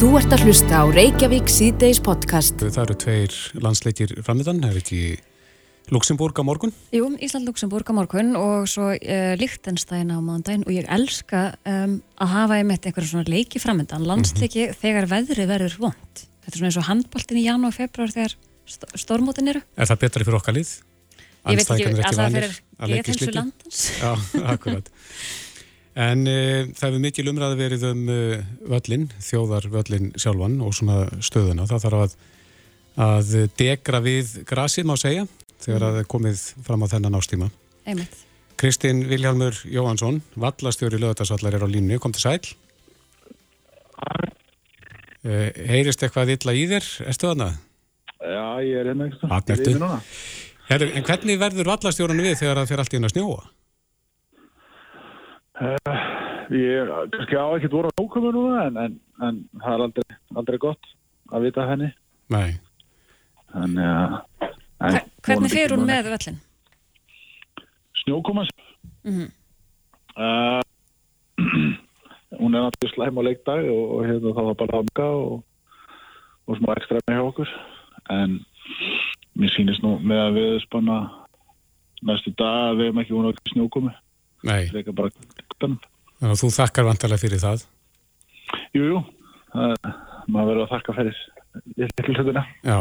Þú ert að hlusta á Reykjavík síðdeis podcast. Það eru tveir landsleikir frammiðan, er ekki Luxemburg á morgun? Jú, Ísland-Luxemburg á morgun og svo uh, Lichtenstein á mándaginn og ég elska um, að hafa einmitt einhverja svona leiki frammiðan, landsleiki mm -hmm. þegar veðri verður vond. Þetta er svona eins og handbóltin í janúar og februar þegar st stormótin eru. Er það betra fyrir okkar lið? Ég veit ekki, að það fyrir geðhensu landans. Já, akkurat. En uh, það hefur mikil umræði verið um völlin, þjóðar völlin sjálfan og svona stöðuna. Það þarf að, að degra við grasið má segja þegar það er komið fram á þennan ástíma. Einmitt. Kristinn Vilhjálmur Jóhansson, vallastjóri lögatarsvallar er á línu, kom til sæl. Uh, heyrist eitthvað illa í þér, erstu þarna? Já, ég er hérna eitthvað. En hvernig verður vallastjóranu við þegar það fyrir allt í henn að snjóa? Uh, ég kannski á ekkert voru á nókumu núna en, en, en það er aldrei, aldrei gott að vita henni Nei Þannig að Hvernig fyrir hún með völlin? Snjókoma mm -hmm. uh, Hún er náttúrulega slæm á leikdag og, og hérna þá var bara amga og, og smá ekstra með hjá okkur en mér sýnist nú með að við spanna næstu dag að við hefum ekki vunað snjókomi Nei. Það er bara Þannig að þú þakkar vantarlega fyrir það. Jú, jú. Maður verður að þakka fyrir hlutina. Já,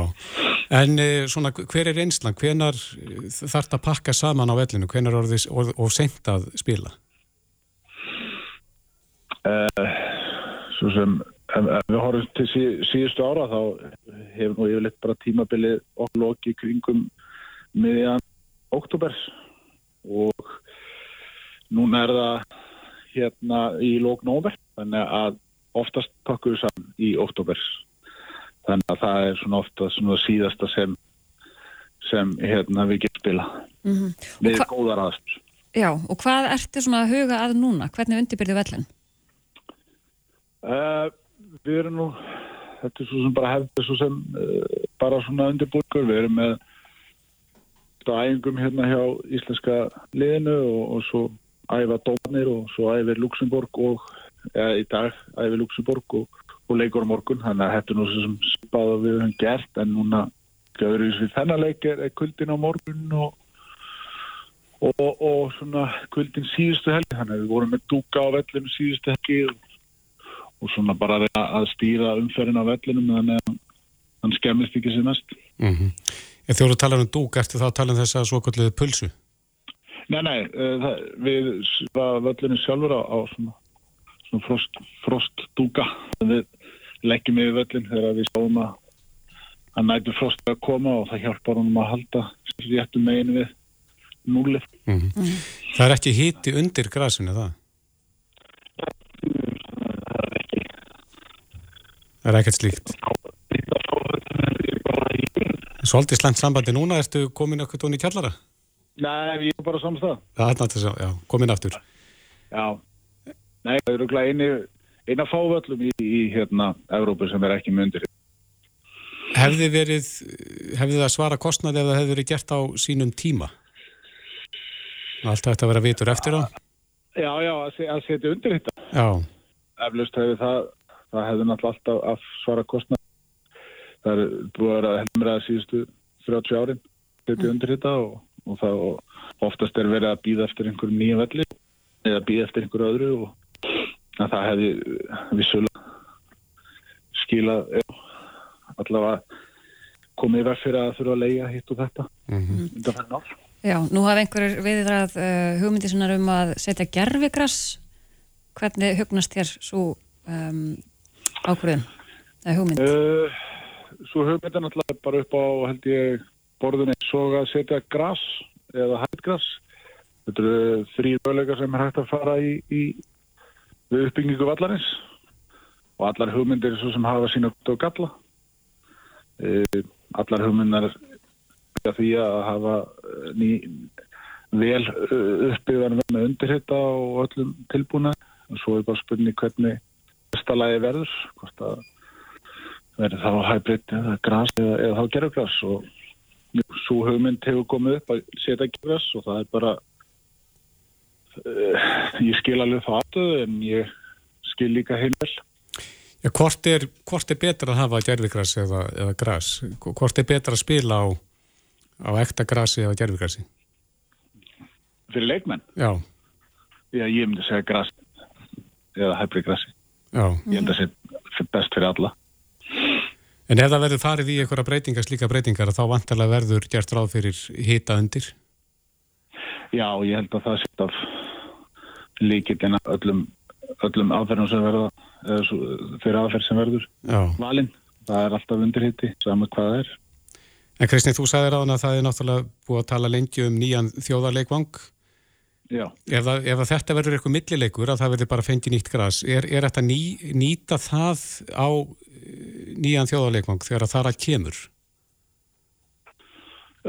en eh, svona hver er einslan? Hvenar þarf þetta að pakka saman á vellinu? Hvenar er það og, og sent að spila? Uh, svo sem við horfum til sí, síðustu ára þá hefur nú yfirleitt bara tímabilið okkur loki kringum miðjan oktobers og núna er það hérna í lóknóver þannig að oftast pakkum við saman í oktober þannig að það er svona ofta svona síðasta sem sem hérna við getum spila mm -hmm. við góðar aðstöð Já, og hvað ertu svona að huga að núna? Hvernig undirbyrði vellin? Uh, við erum nú þetta er svo sem bara hefði svo sem uh, bara svona undirbúrkur við erum með æfingum hérna hjá íslenska liðinu og, og svo æfa Dónir og svo æfir Luxemburg og ja, í dag æfir Luxemburg og, og leikur á morgun þannig að þetta er nú sem spáða við höfum gert en núna við þennan leik er, er kuldin á morgun og, og, og svona kuldin síðustu helgi þannig að við vorum með dúka á vellinu síðustu helgi og svona bara að stýra umferðin á vellinum þannig að hann skemmist ekki sér næst mm -hmm. En þú talar um dúk, ertu þá að tala um þess að svo kalliðu pulsu? Nei, nei, uh, það, við var völlinu sjálfur á, á svona, svona frost, frostdúka. Við leggjum yfir völlin þegar við stáðum að, að nætu frost að koma og það hjálpar honum að halda réttum meginu við núlið. Mm -hmm. mm -hmm. Það er ekki híti undir grasinu það? Það er ekki. Það er ekkert slíkt? Svolítið slemt sambandi núna, ertu komin okkur tóni í kjallara? Nei, ég er bara samstað. Það er náttúrulega, já, komin aftur. Já, nei, það eru glæð eini, eina fávöllum í, í hérna, Evrópu sem er ekki myndir. Hefði verið, hefði það svara kostnaði ef það hefði verið gert á sínum tíma? Alltaf þetta að vera vitur eftir á? Já, já, að setja undir þetta. Já. Eflust hefði það, það hefði náttúrulega alltaf að svara kostnaði. Það er búið að vera helmraða síðustu 30 árin, setja undir þetta og og það oftast er verið að býða eftir einhverjum nýja velli eða býða eftir einhverju öðru og það hefði vissulega skila allavega komið verð fyrir að þurfa að leia hitt og þetta mm -hmm. Já, nú hafa einhverjur viðræð uh, hugmyndi svona um að setja gerfigras hvernig hugnast þér svo um, ákvörðin eða hugmynd? Uh, svo hugmynd er náttúrulega bara upp á held ég borðinni svo að setja gras eða hættgras. Þetta eru þrýr böleikar sem er hægt að fara í, í við uppbyggingu vallarins og allar hugmyndir er svo sem hafa sína út á galla. E, allar hugmyndar er því að hafa e, ný, vel e, uppbyggðan með undirhitta og öllum tilbúna og svo er bara spurning hvernig bestalagi verður, hvort að verður þá hæbritt eða gras eða, eða þá gerugras og svo hugmynd hefur komið upp að setja græs og það er bara uh, ég skil alveg það en ég skil líka heimvel Ja, hvort, er, hvort er betra að hafa gerfigræs eða, eða græs? Hvort er betra að spila á, á ekta græsi eða gerfigræsi? Fyrir leikmenn? Já. Já, ég myndi segja græs eða hefri græsi. Já. Ég það sé best fyrir alla. En ef það verður farið í einhverja breytingar, slíka breytingar, þá vantarlega verður gert ráð fyrir hita undir? Já, ég held að það sé af líkitinn öllum, öllum aðferðum sem verða fyrir aðferð sem verður Já. valinn. Það er alltaf undirhitti, saman hvað það er. En Kristinn, þú sagði ráðan að það er náttúrulega búið að tala lengi um nýjan þjóðarleikvang. Já. Ef, það, ef þetta verður eitthvað millileikur að það verður bara fengið nýtt græs, er, er þetta ný, nýta það á nýjan þjóðarleikvang þegar það þar að kemur?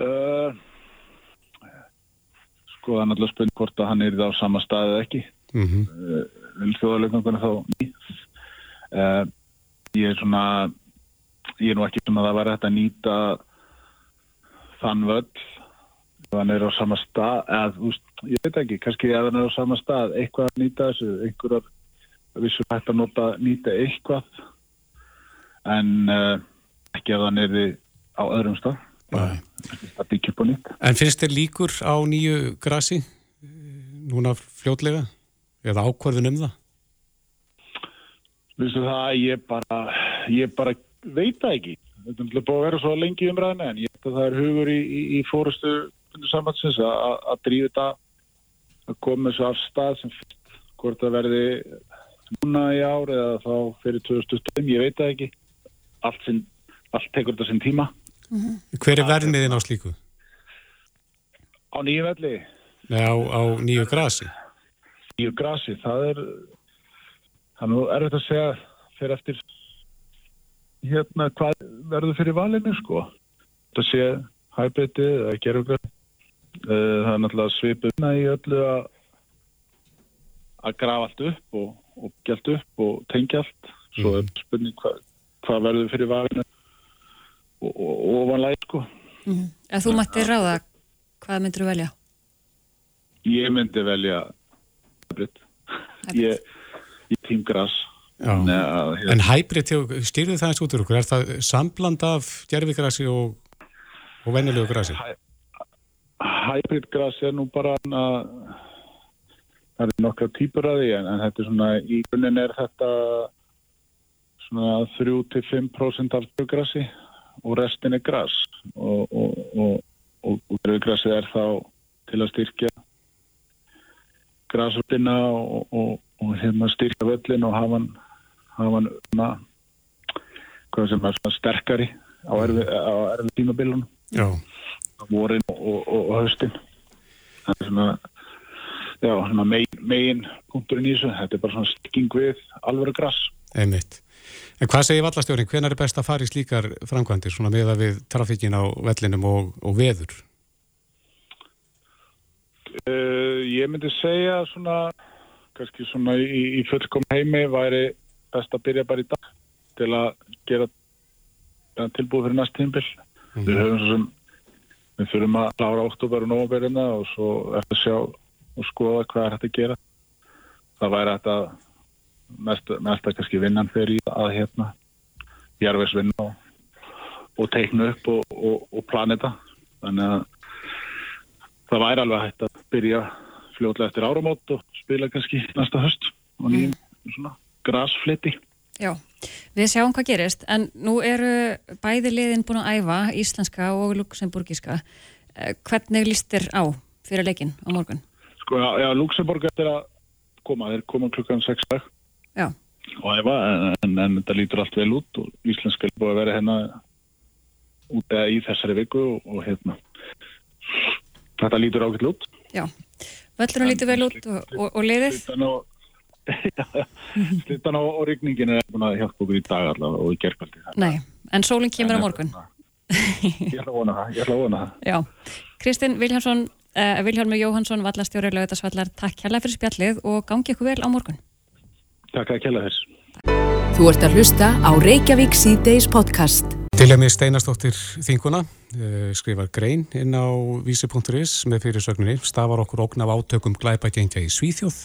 Uh, sko það er náttúrulega spurning hvort að hann er það á sama stað eða ekki. Mm -hmm. uh, vil þjóðarleikvangunni þá ný. Uh, ég er svona, ég er nú ekki svona að það var þetta að nýta þann völl hann er á sama stað eða, úst, ég veit ekki, kannski ef hann er á sama stað eitthvað að nýta þessu einhverjar vissum hægt að nota nýta eitthvað en uh, ekki ef hann er á öðrum stað. Það byggja upp á nýtt. En finnst þér líkur á nýju grasi núna fljótlega? Eða ákvarðin um það? Vistu það, ég bara ég bara veit það ekki. Þetta er búin að vera svo lengi umræðinu en ég veit að það er hugur í, í, í fórustu sambandsins að drífa þetta að koma þessu af stað sem fyrst. Hvort það verði núna í ár eða þá fyrir 2025, ég veit það ekki allt, sinn, allt tekur þetta sinn tíma mm -hmm. Hver er verðniðin á slíku? Á nýju velli? Nei, á, á nýju grasi Nýju grasi, það er það er þetta að segja fyrir eftir hérna hvað verður fyrir valinu sko þetta sé hæbritið eða gerðugar það er náttúrulega svipuna í öllu að að grafa allt upp og, og gælt upp og tengja allt svo er spurning hvað hva verður fyrir valinu og, og, og ofanlæg sko mm -hmm. Ef þú mættir ráða hvað myndir þú velja? Ég myndi velja hæbrit ég, ég tím græs En, en hybrid, styrðu það eins út úr okkur, er það sambland af gerfigrassi og, og vennilegu grassi? Hybrid grassi er nú bara að það er nokkra típur að því en, en þetta er svona, í grunninn er þetta svona 3-5% af grassi og restin er grass og, og, og, og grassi er þá til að styrkja grasvöldina og hérna styrkja völlin og hafa hann hafa hann að hvað sem er svona sterkari á erfi, erfi tímabilunum. Vorin og, og, og höstin það er svona já, megin, megin punkturinn í þessu, þetta er bara svona stikking við alvöru grass Einmitt. En hvað segir vallastjórin, hvenar er best að fara í slíkar framkvæmdir, svona meða við trafíkin á vellinum og, og veður? Uh, ég myndi segja svona kannski svona í, í fullkom heimi væri best að byrja bara í dag til að gera tilbúið fyrir næst tímbil. Mm -hmm. Við höfum svo sem við þurfum að klára oktober og novemberina og svo eftir að sjá og skoða hvað er hægt að gera. Það væri hægt að mest, mest að kannski vinnan fyrir að hérna jarfisvinna og, og teikna upp og, og, og planeta. Þannig að það væri alveg hægt að byrja fljóðlega eftir áramót og spila kannski næsta höst og nýjum mm. svona grasfliti. Já, við sjáum hvað gerist, en nú eru bæði liðin búin að æfa, íslenska og luxemburgiska. Hvernig líst þér á fyrir leikin á morgun? Sko, já, já Luxemburg eftir að koma, þeir koma klukkan 6 dag. Og æfa, en, en, en þetta lítur allt vel út og íslenska er búin að vera hérna út eða í þessari viku og, og hérna þetta lítur ákveld út. Já, völlurinn lítur vel út og, og, og liðið? Slittan á rigningin er búin að hjálpa okkur í dag allavega og í gerðkvöldi. Nei, en sólinn kemur á morgun. Ég ætla að vona það, ég ætla að vona það. Já, Kristinn Viljánsson, uh, Vilhjálmur Jóhansson, vallastjóri Lautasvallar, takk hérlega fyrir spjallið og gangi ykkur vel á morgun. Takk að kella þess. Þú ert að hlusta á Reykjavík C-Days podcast. Til að mér steinastóttir þinguna uh, skrifar grein inn á vísi.is með fyrirsögninni stafar okkur okn af átökum glæpa gengja í Svíþjóð.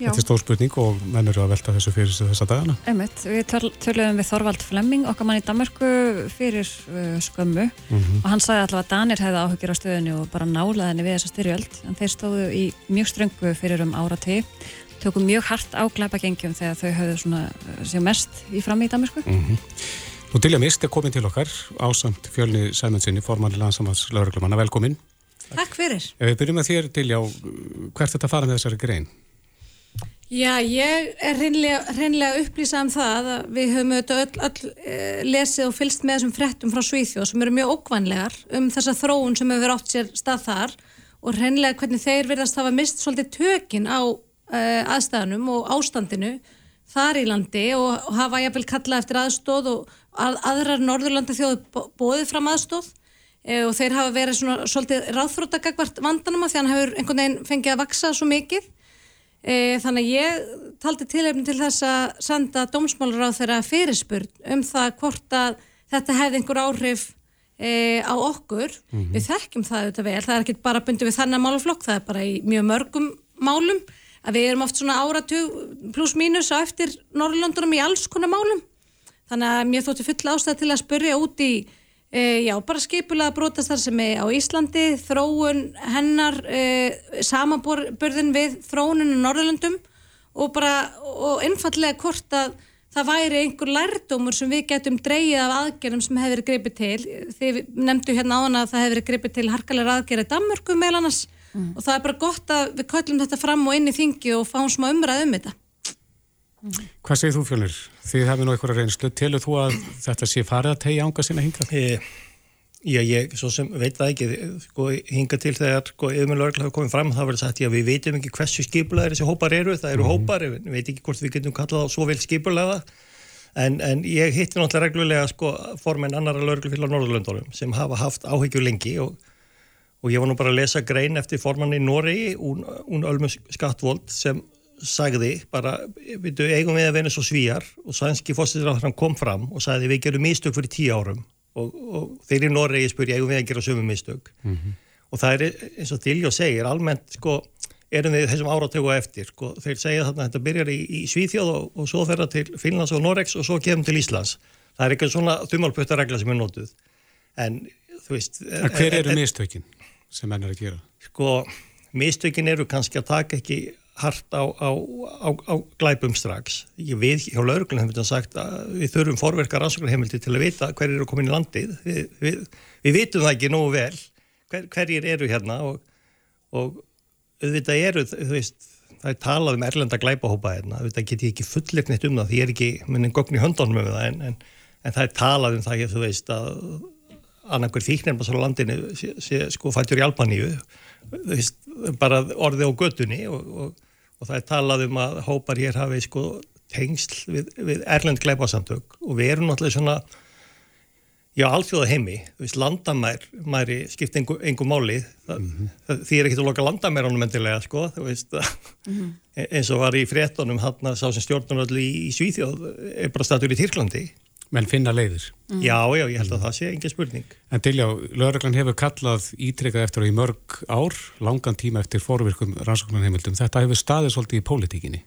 Þetta er stór spurning og menn eru að velta þessu fyrir þessa dagana. Einmitt, við töl, töluðum við Þorvald Flemming, okkar mann í Danmarku fyrir uh, skömmu. Og hann sagði alltaf að Danir hefði áhugir á stöðunni og bara nálaðinni við þessa styrjöld. En þeir stóðu í mjög ströngu fyrir um árati tökum mjög hart á glæpagengjum þegar þau höfðu svona uh, sér mest í frammi í Danmarku Nú Dilja Mist er komin til okkar ásamt fjölni Sæmundsinni, formanni landsamans lauruglumanna, velkomin. Takk fyrir. Ef við byrjum með þér Dilja, hvert þetta fara með þessari grein? Já, ég er hreinlega, hreinlega upplýsað um það að við höfum auðvitað öll, öll e, lesið og fylst með þessum frettum frá Svíþjóð sem eru mjög ókvænlegar um þessa þróun sem hefur átt sér stað þar og hreinlega hvernig þeir verðast hafa mist svolítið tökin á aðstæðanum og ástandinu þar í landi og, hafa jafnvel kallað eftir aðstóð og að, aðrar Norðurlanda þjóðu bóðið fram aðstóð e, og þeir hafa verið svona svolítið ráðþrótagagvart vandanum að því hann hefur einhvern veginn fengið að vaksa svo mikið. E, þannig að ég taldi tilefni til þess að senda dómsmálur á þeirra fyrirspurn um það hvort að þetta hefði einhver áhrif e, á okkur. Við þekkjum það auðvitað vel, það er ekki bara bundið við þannig málaflokk, það er bara í mjög mörgum málum að við erum oft svona áratug pluss mínus á eftir Norrlöndunum í alls konar málum. Þannig að mér þótti full ástæð til að spurja út í e, já, bara skipulega brotastar sem er á Íslandi þróun hennar e, samanburðin við þróunin í Norrlöndum og bara og einfallega hvort að það væri einhver lærdómur sem við getum dreigið af aðgerðum sem hefur verið gripið til. Þið nefndu hérna áðan að það hefur verið gripið til harkalega aðgerði Danmörku meðal annars og það er bara gott að við köllum þetta fram og inn í þingi og fáum smá umræð um þetta Hvað segir þú fjölnir? Þið hefði nú eitthvað reynslu. Telur þú að þetta sé farið að tegja ánga sinna hingað? E, já, ég svo sem veit það ekki, sko, hinga til þegar sko, yfirmjöl örgla hafa komið fram, það verður sagt, já, við veitum ekki hversu skipulega þessi hópar eru, það eru hópar, við veit ekki hvort við getum kallað á svo vel skipulega, en, en ég hitti náttúrulega reglulega, sko, formen annara lögreglufélag Norðurlöndunum sem hafa haft áhyggjur lengi og, og ég var nú bara að lesa grein eftir formanni Noregi, hún, Ölmus Skattvold, sem sagði bara, við eigum við að vera svo svíjar og sænski fórstæðisráðan kom fram og sagði við gerum mistök fyrir tíu árum. Og, og þeir í Noregi spurja eigum við að gera sömu mistök? Og það er eins og Dilljó segir almennt sko erum við þessum áratöku eftir sko, þeir segja þarna að þetta byrjar í, í Svíþjóð og, og svo fer það til Finnlands og Noregs og svo kemur til Íslands. Það er eitthvað svona þumalpöttaregla sem er notuð. En þú veist hver eru mistökin sem menn er að gera? sko, mistökin eru kannski að taka ekki hart á, á, á, á glæpum strax. Ég við hjá lauruglunum hefum þetta sagt að við þurfum forverkar rannsóknarheimildi til að vita hver eru komin í landið. Við, við, við vitum það ekki nógu vel hver, hverjir eru hérna og, og auðvitað eru, þú veist, það er talað um erlenda glæpahópa hérna, auðvitað get ég ekki fullirk neitt um það því ég er ekki minni gogn í höndunum um það en, en, en það er talað um það, þú veist, að annarkur fíknirma svo landinu sé, sé sko fættur í Albaníu veist, bara orðið á göttunni og, og, og það er talað um að hópar hér hafi sko tengsl við, við erlend gleipasamtök og við erum náttúrulega svona já, alþjóða heimi, þú veist, landamæri skipt engu, engu máli. Það, það, því er ekki að loka landamæranum endilega, sko, þú veist. Eins og var í fréttonum hann að sá sem stjórnaröld í, í Svíþjóð er bara statur í Tyrklandi Menn finna leiðir. Já, já, ég held að það sé engin spurning. En Diljá, lögreglan hefur kallað ítrekkað eftir og í mörg ár, langan tíma eftir forvirkum rannsóknarheimildum. Þetta hefur staðið svolítið í pólitíkinni.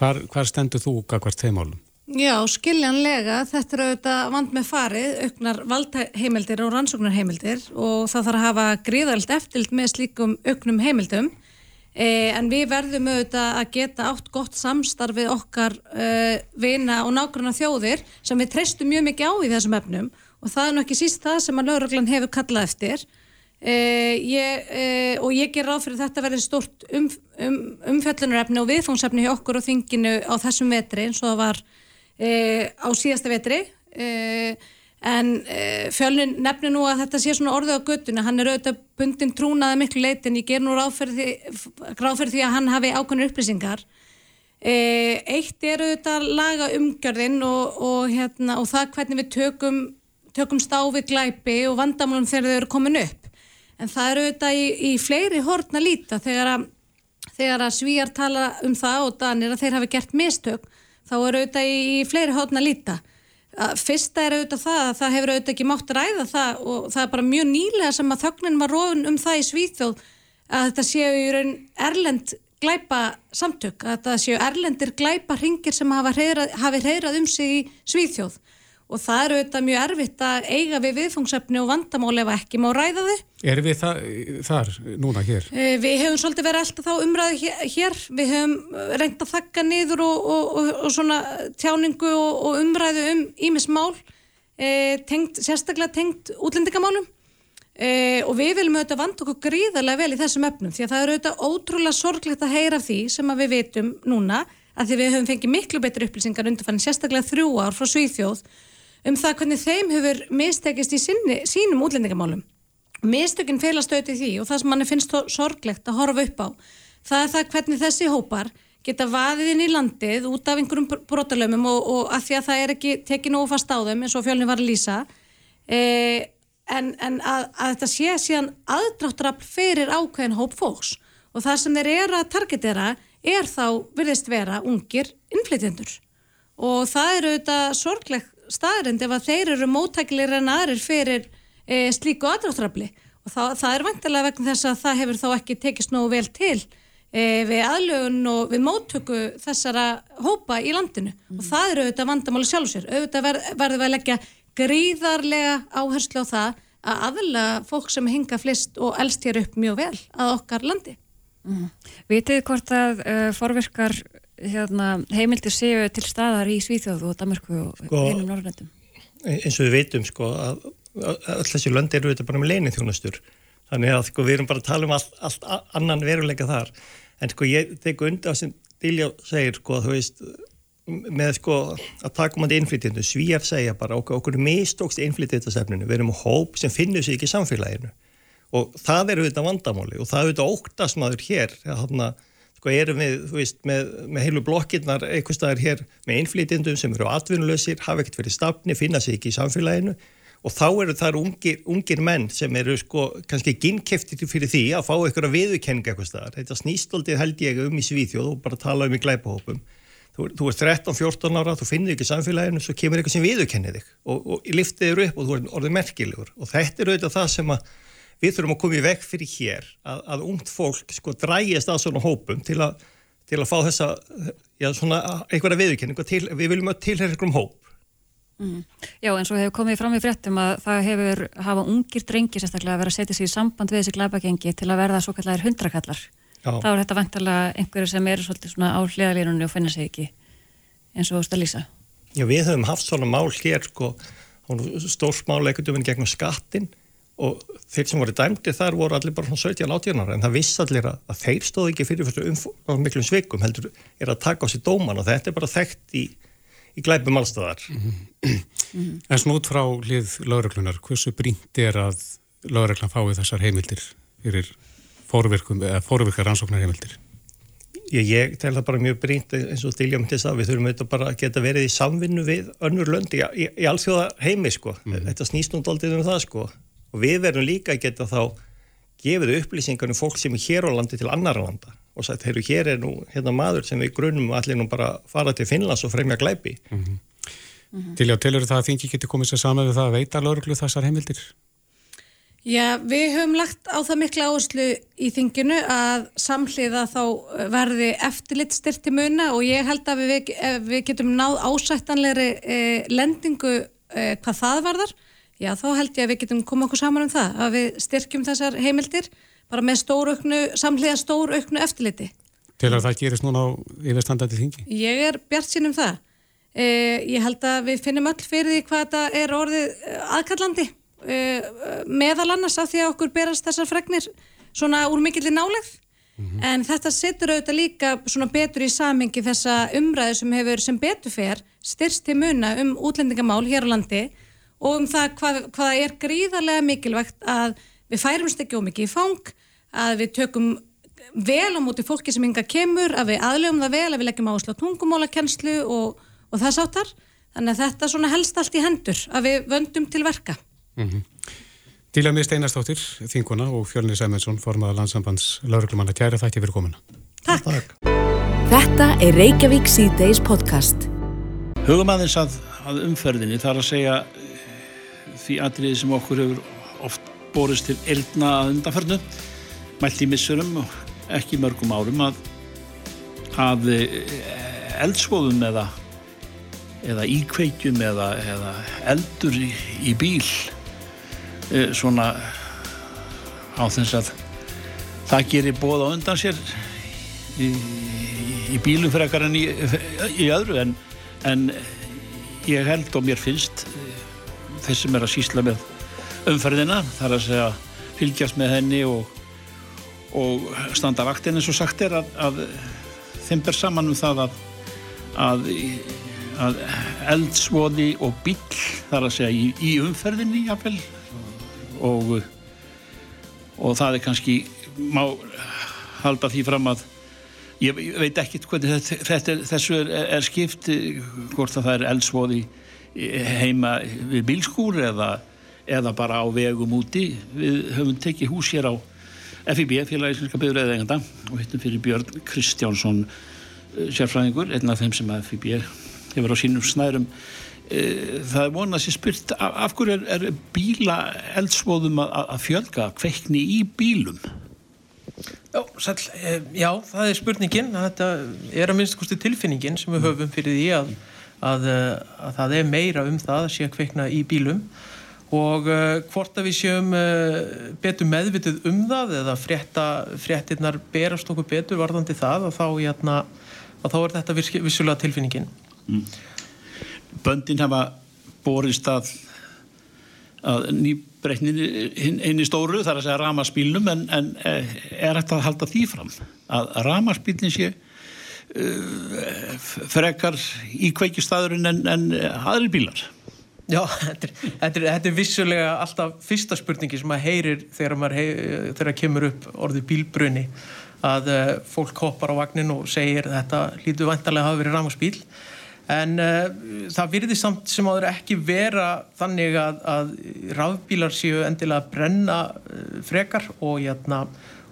Hvar, hvar stendur þú hvert þeimálum? Já, skiljanlega, þetta er auðvitað vand með farið, auknar valdheimildir og rannsóknarheimildir og það þarf að hafa gríðalt eftilt með slíkum auknum heimildum Eh, en við verðum auðvitað að geta átt gott samstarf við okkar uh, vina og nákvæmna þjóðir sem við treystum mjög mikið á í þessum efnum. Og það er nú ekki síst það sem að lauruglan hefur kallað eftir. Uh, ég, uh, og ég ger ráð fyrir þetta verði stort um, um, umfjöllunarefni og viðfóngsefni hjá okkur og þinginu á þessum vetri eins og það var á síðasta vetri en uh, fjölnin nefnir nú að þetta sé svona orðið á göttuna, hann er auðvitað bundin trúnaði miklu leitin, ég ger nú ráð fyrir því, ráð því að hann hafi ákveðnir upplýsingar. Uh, eitt er auðvitað laga umgjörðin og, og, hérna, og það hvernig við tökum, tökum stáfi glæpi og vandamálum þegar þau eru komin upp. En það eru auðvitað í, í fleiri hortna líta. Þegar að, þegar að svíjar tala um það og danir að þeir hafi gert mistök þá eru auðvitað í, í fleiri hortna líta fyrsta er auðvitað það að það hefur auðvitað ekki mátt ræða það og það er bara mjög nýlega sem að þögnin var róðun um það í Svíþjóð að þetta séu í raun erlend glæpa samtök, að það séu erlendir glæpa ringir sem hafi hreirað um sig í Svíþjóð og það eru auðvitað mjög erfitt að eiga við viðfangsefni og vandamál ef ekki má ræða þau. Er við það, þar núna hér? Eh, Við höfum svolítið verið alltaf þá umræðu hér- við höfum reynd að þakka niður og, og, og, og svona tjáningu og, og umræðu um ímis mál, e, tengt, sérstaklega tengt útlendingamálum e, og við viljum auðvitað vanda okkur gríðarlega vel í þessum efnum því að það eru auðvitað ótrúlega sorglegt að heyra því sem að við vitum núna að því við höfum fengið miklu betri upplýsingar undanfann um það hvernig þeim hefur mistekist í sinni, sínum útlendingamálum. Mistökinn felast auðvitað í því og það sem manni finnst sorglegt að horfa upp á það er það hvernig þessi hópar geta vaðið inn í landið út af einhverjum brotalöfum og, og að því að það er ekki tekið nógu fast á þeim eins og fjölni var að lýsa e, en, en að, að þetta sé síðan aðdráttarafl fyrir ákveðin hóp fólks. Og það sem þeir eru að targetera er þá virðist vera ungir innflytjendur. Og það eru auðvitað sorgleg staðrind ef að þeir eru móttækilegir en aðrir fyrir e, slíku aðdráttarafli. Og það, það er vantilega vegna þess að það hefur þá ekki tekist nógu vel til e, við aðlögun og við móttöku þessara hópa í landinu. Og það eru auðvitað vandamáli sjálfsér auðvitað ver, verður við að leggja gríðarlega áherslu á það að aðla fólk sem hinga flest og elst hér upp mjög vel að okkar landi. Mm. Vitið hvort að uh, forverkar hérna, heimildir séu til staðar í Svíþjóð og Danmarku og Sko- einum Norrlöndum? eins og við veitum sko að að öll þessi lönd eru þetta bara með leinið þjónustur þannig að sko við erum bara að tala um allt, allt annan veruleika þar. En sko ég teku undir að sem Dilja segir sko að þú veist með sko að taka um að innflytjendu svíjar segja bara okkur, okkur mistókst innflytjendasefninu, við erum hóp sem finnur sig ekki í samfélaginu. Og það eru þetta vandamáli og það eru þetta óttast maður hér þarna sko erum við, þú veist, með, með heilu blokkirnar eitthvað staðar hér með innflytjendum sem eru atvinnuleysir, hafa ekkert verið stafni, finna sig ekki í samfélaginu og þá eru þar ungir, ungir menn sem eru sko kannski ginnkeftir fyrir því að fá eitthvað viðurkenninga eitthvað staðar. Þetta snýstaldið held ég um í Svíþjóð og bara tala um í glæpahópum. Þú, þú ert 13-14 ára, þú finnir ekki samfélaginu, svo kemur eitthvað sem viðurkennir þig og, og liftið þér upp og þú ert orðið merkilegur og þetta er auðvitað það sem að við þurfum að koma í veg fyrir hér að, að ungt fólk sko dræjast að svona hópum til að, til að fá þessa já, svona einhverja viðurkenningu til, við viljum að tilhæra einhverjum hóp Mm. Já, eins og hefur komið fram í fréttum að það hefur hafa ungir drengi sérstaklega að vera að setja sig í samband við þessi glæpagengi til að verða svo kallar hundrakallar. Já. Þá er þetta vantarlega einhverju sem eru svolítið svona á hliðalínunni og finna sig ekki eins og lýsa. Já, við höfum haft svona mál hér sko, stórsmál ekkert um gegnum skattin og þeir sem voru dæmdi þar voru allir bara svona 17-18 ára en það viss allir að, að þeir stóð ekki fyrir um miklum sveikum heldur er að taka á sér dóman og þetta er bara þekkt í, í glæpum allstæðar En snút frá hlið lauruglunar, hversu brínt er að lauruglan fái þessar heimildir fyrir fórvirkar rannsóknar heimildir? Ég, ég tel það bara mjög brínt eins og stilja myndi þess að við þurfum auðvitað bara að geta verið í samvinnu við önnur löndi í, í, í alþjóða heimi sko. Þetta snýst nú aldrei um það sko. Og við verðum líka að geta þá gefið upplýsingar um fólk sem er hér á landi til annara landa og sagt, heyrðu, hér er nú hérna maður sem við grunum allir nú bara fara til Finnlands og fremja glæpi. Mm -hmm. Til já, telur það að þingi geti komið sér saman við það að veita lauruglu þessar heimildir? Já, við höfum lagt á það mikla áherslu í þinginu að samhliða þá verði eftirlit styrti muna og ég held að við, við getum náð ásættanlegri eh, lendingu eh, hvað það varðar. Já, þá held ég að við getum komið okkur saman um það, að við styrkjum þessar heimildir bara með stórauknu, samhliða stórauknu eftirliti. Til að það gerist núna á yfirstandandi þingi? Ég er bjart sín um það. Eh, ég held að við finnum öll fyrir því hvað þetta er orðið aðkallandi eh, meðal annars af því að okkur berast þessar fregnir svona úr mikillir nálegð. Mm -hmm. En þetta setur auðvitað líka svona betur í samingi þessa umræðu sem hefur sem betur fer styrst til muna um útlendingamál hér á landi og um það hvað, hvað er gríðarlega mikilvægt að við færumst ekki ómikið í fang, að við tökum vel á móti fólki sem yngar kemur, að við aðlegum það vel, að við leggjum áherslu á tungumólakennslu og, og þess áttar. Þannig að þetta svona helst allt í hendur, að við vöndum til verka. Mm -hmm. Díla mig Steinarstóttir, þinguna og Fjölnir Sæmundsson, formaða landsambands lauruglumanna kæra þætti fyrir komuna. Takk. Takk. Þetta er Reykjavík C-Days podcast. Hugum aðeins að, að umferðinni þar að segja því atriði sem okkur hefur oft borist til eldna að undanfernu mælt í missurum og ekki mörgum árum að að eldsvoðum eða, eða íkveikjum eða, eða eldur í, í bíl svona á þess að það gerir bóð á undan sér í, í bílum frekar en í, í öðru en, en ég held og mér finnst þeir sem er að sísla með umferðina þar að segja fylgjast með henni og, og standa vaktinn eins og sagt er að, að þeim ber saman um það að, að, að eldsvoði og bíl þar að segja í, í umferðinni jafnvel. Og, og það er kannski má halda því fram að ég veit ekkert hvernig þetta, þetta, þessu er, er skipt hvort að það er eldsvoði heima við bílskúr eða, eða bara á vegum úti. Við höfum tekið hús hér á FIB, félagi Íslenska byggurðið eiganda og hittum fyrir Björn Kristjánsson sérfræðingur, einn af þeim sem FIB hefur á sínum snærum. Það er vonað sér spurt af, af hverju er, er bíla eldsvoðum að, að fjölga kveikni í bílum? Já, sæl, já, það er spurningin. Þetta er að minnst kosti tilfinningin sem við höfum fyrir því að, að, að það er meira um það að sé að kveikna í bílum og uh, hvort að við séum uh, betur meðvitið um það eða fréttinnar berast okkur betur varðandi það og þá, jæna, þá er þetta vissulega tilfinningin mm. Böndin hafa borist að, að nýbreytnin eini stóru þar að segja ramaspílnum en, en er þetta að halda því fram að ramaspílnin sé frekar í kveikistæðurinn en, en aðri bílar. Já, þetta er, þetta, er, þetta er vissulega alltaf fyrsta spurningi sem maður heyrir þegar maður heyr, þegar kemur upp orðið bílbrunni að uh, fólk hoppar á vagnin og segir þetta lítur vantarlega að hafa verið rámaspíl en uh, það virði samt sem áður ekki vera þannig að, að rafbílar séu endilega að brenna uh, frekar og, jæna,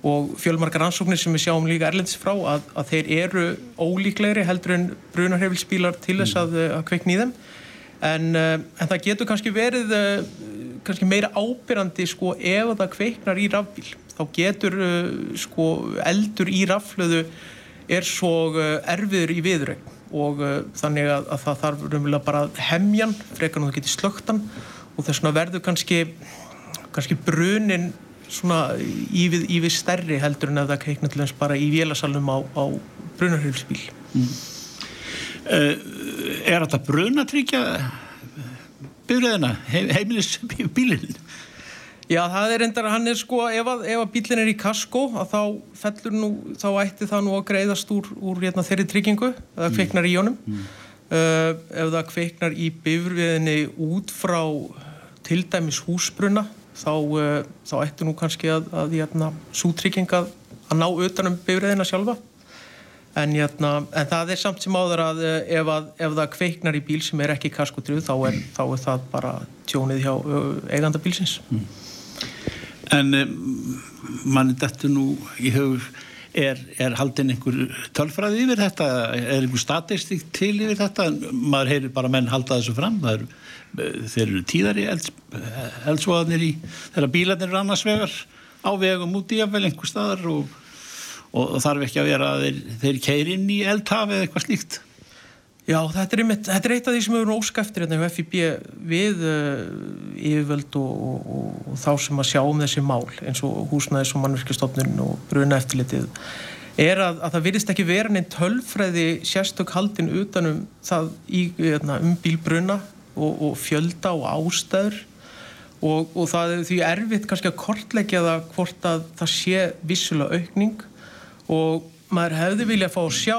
og fjölmarkar ansóknir sem við sjáum líka erlendis frá að, að þeir eru ólíklegri heldur en brunarhefilsbílar til þess að, að kveikni í þeim. En, uh, en það getur kannski verið uh, kannski meira ábyrrandi sko ef það kveiknar í rafbíl. Þá getur sko eldur í raflöðu er svo erfiður í viðrögn og þannig að, að það þarf raunverulega bara hemjan frekar en það getur slögtan og þess vegna verður kannski kannski brunin svona ívið, ívið stærri heldur en ef það kveiknar til þess bara í vélasalum á, á brunarhjálpsbíl mm. Er þetta brunatryggja byrjaðina, heimilisbílinn? Já, það er endar að hann er sko, ef að, ef að bílinn er í kasko, að þá fellur nú, þá ætti það nú að greiðast úr, úr hérna, þeirri tryggingu, eða kveiknar mm. í honum. Mm. Uh, ef það kveiknar í bifurviðinni út frá til dæmis húsbruna, þá, uh, þá ætti nú kannski að, að, að hérna, svo trygging að ná utanum bifurviðina sjálfa. En, jæna, en það er samt sem áður að eh, ef, að ef það kveiknar í bíl sem er ekki kaskotrið þá, þá er það bara tjónið hjá eiganda bílsins. Mm. En um, mann er þetta nú í höfur, er, er haldin einhver tölfræði yfir þetta? Er einhver statistík til yfir þetta? Maður heyrir bara menn halda þessu fram. Er, þeir eru tíðari elds, eldsvoðanir í þeirra bílarnir er annars vegar á vegum út í að vel einhver staðar og og þarf ekki að vera að þeir, þeir keir inn í eldhaf eða eitthvað slíkt Já, þetta er, einmitt, þetta er eitt af því sem við erum óskæftir hérna hjá FIB við uh, yfirvöld og, og, og, og þá sem að sjá um þessi mál eins og húsnæðis og mannverkistofnun og bruna eftirlitið er að, að það virðist ekki vera neinn tölfræði sérstök haldin utanum það í, hérna, um bílbruna og fjölda og ástæður. Og það er því erfitt kannski að kortleggja það hvort að það sé vissulega aukning og maður hefði viljað fá að sjá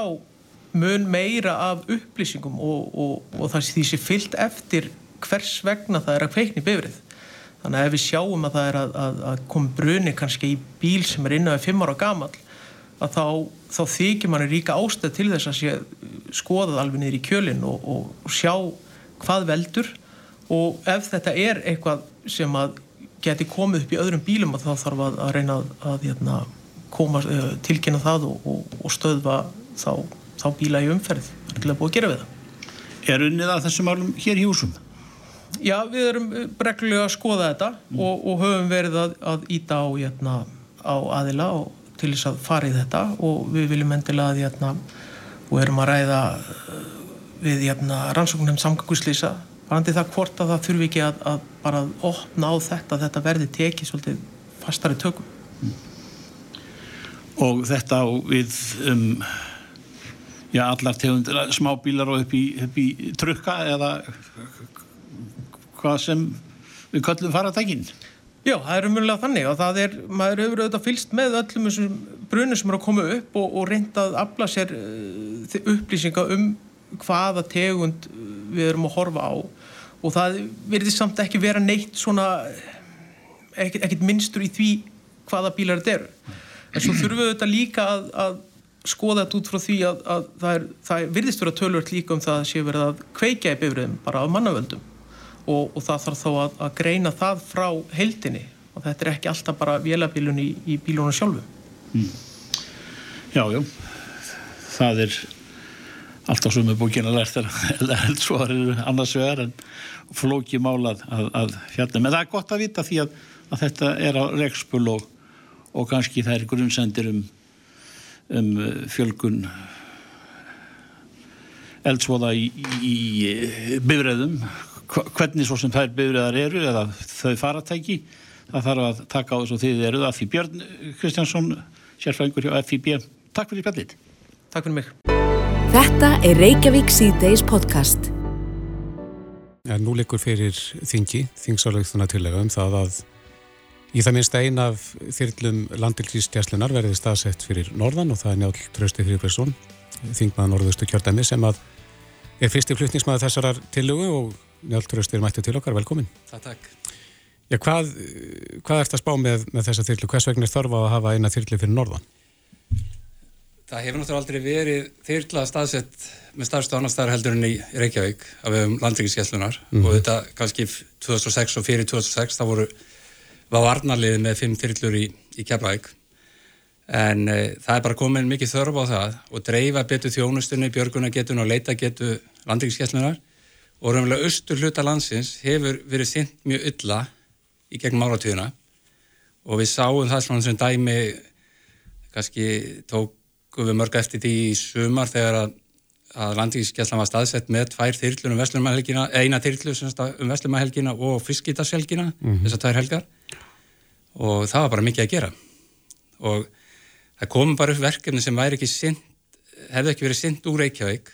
mun meira af upplýsingum og, og, og það því sé fyllt eftir hvers vegna það er að kveikni bifrið. Þannig að ef við sjáum að það er að, að, að koma bruni kannski í bíl sem er innan við fimm ára gamal að þá, þá þykir manni ríka ástæð til þess að sé skoðað alveg niður í kjölinn og, og sjá hvað veldur og ef þetta er eitthvað sem að geti komið upp í öðrum bílum að þá þarf að, að reyna að, hérna, koma, uh, tilkynna það og, og, og stöðva þá, þá bíla í umferð til að búa að gera við það Er unnið að þessum álum hér í húsum? Já, við erum breglulega að skoða þetta mm. og, og höfum verið að, að íta á, jæna, hérna, á aðila til þess að fara í þetta og við viljum endilega að jæna, hérna, og erum að ræða uh, við hérna, rannsóknum samganguslýsa varandi það hvort að það þurfi ekki að, að bara opna á þetta þetta verði tekið svolítið fastari tökum og þetta við um já, allar tegundir smábílar og upp í, upp í trukka eða hvað sem við köllum faratækinn Já, það er umverulega þannig og það er, maður hefur auðvitað fylst með öllum þessum brunum sem eru að koma upp og, og reynda að afla sér uh, upplýsinga um hvaða tegund við erum að horfa á. Og það verður samt ekki vera neitt svona ekkert, ekkert minnstur í því hvaða bílar þetta eru. En svo þurfum við auðvitað líka að, að skoða þetta út frá því að, að það, er, það virðist vera tölvört líka um það að sé verið að kveika í bifriðum bara af mannavöldum. Og, og það þarf þá að, að greina það frá heldinni og þetta er ekki alltaf bara vélabílun í, í bílunum sjálfu mm. Já, já. Það er alltaf sem er búin að lært svo er annars vegar en flóki málað að, að fjalla en það er gott að vita því að, að þetta er á rekspul og, og kannski það er grunnsendir um, um fjölgun eldsvoða í, í, bifræðum hvernig svo sem þær byrjaðar eru eða þau faratæki það þarf að taka á þessu þið eruð að því Björn Kristjánsson sérfæðingur hjá FIB Takk fyrir spjallit Takk fyrir mig. Þetta er Reykjavík C-Days podcast. Ja, Nú leikur fyrir þingi þingsálegðuna tillega um það að í það minnst ein af þyrlum landilsýstjæslunar verði staðsett fyrir Norðan og það er njálf Trausti Þrjúbersson þingmaða Norðustu kjördæmi sem að er fyrsti flutningsmaður þessarar tillögu og Njáltröst er mættið til okkar, velkomin. Það takk. Já, hvað, hvað ert að spá með, með þessa þyrlu? Hvers vegna er þörfa að hafa eina þyrlu fyrir norðan? Það hefur náttúrulega aldrei verið þyrla staðsett með starfstu annar staðar heldur en í Reykjavík af landleikiskeslunar mm. og þetta kannski 2006 og fyrir 2006 þá voru, var varnarliðið með fimm þyrlur í, í Keflavík. En e, það er bara komin mikið þörfa á það og dreifa betur þjónustunni, björguna getun og leita getu landleikiskeslunar og raunverulega austur hluta landsins hefur verið sint mjög illa í gegnum áratíðina og við sáum það svona sem dæmi kannski tókum við mörg eftir því í sumar þegar að, að landíkisgjallan var staðsett með tvær þyrlur um Vestlumæhelgina, eina þyrlu um Vestlumæhelgina og Fiskítashelgina mm -hmm. þessar tvær helgar og það var bara mikið að gera og það komum bara upp verkefni sem væri ekki sint, hefði ekki verið sint úr Reykjavík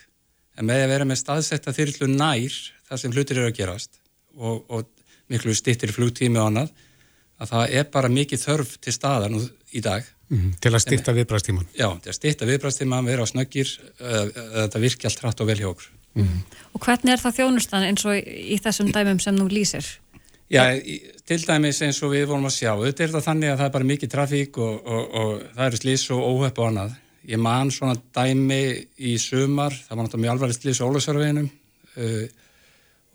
en með að vera með staðsetta þyrlu nær það sem hlutir eru að gerast og, og miklu stittir flugtími og annað að það er bara mikið þörf til staðar nú í dag mm. Til að stitta viðbræðstíman Já, til að stitta viðbræðstíman, vera á snöggir þetta virki allt hratt og vel hjá okkur mm. Og hvernig er það þjónustan eins og í þessum dæmum sem nú lýsir? Já, til dæmis eins og við vorum að sjá þetta er það þannig að það er bara mikið trafík og, og, og það eru slís og óhöpp og annað Ég man svona dæmi í sumar, það var náttúrulega mjög alvarlega slís á Ólasörveginum uh,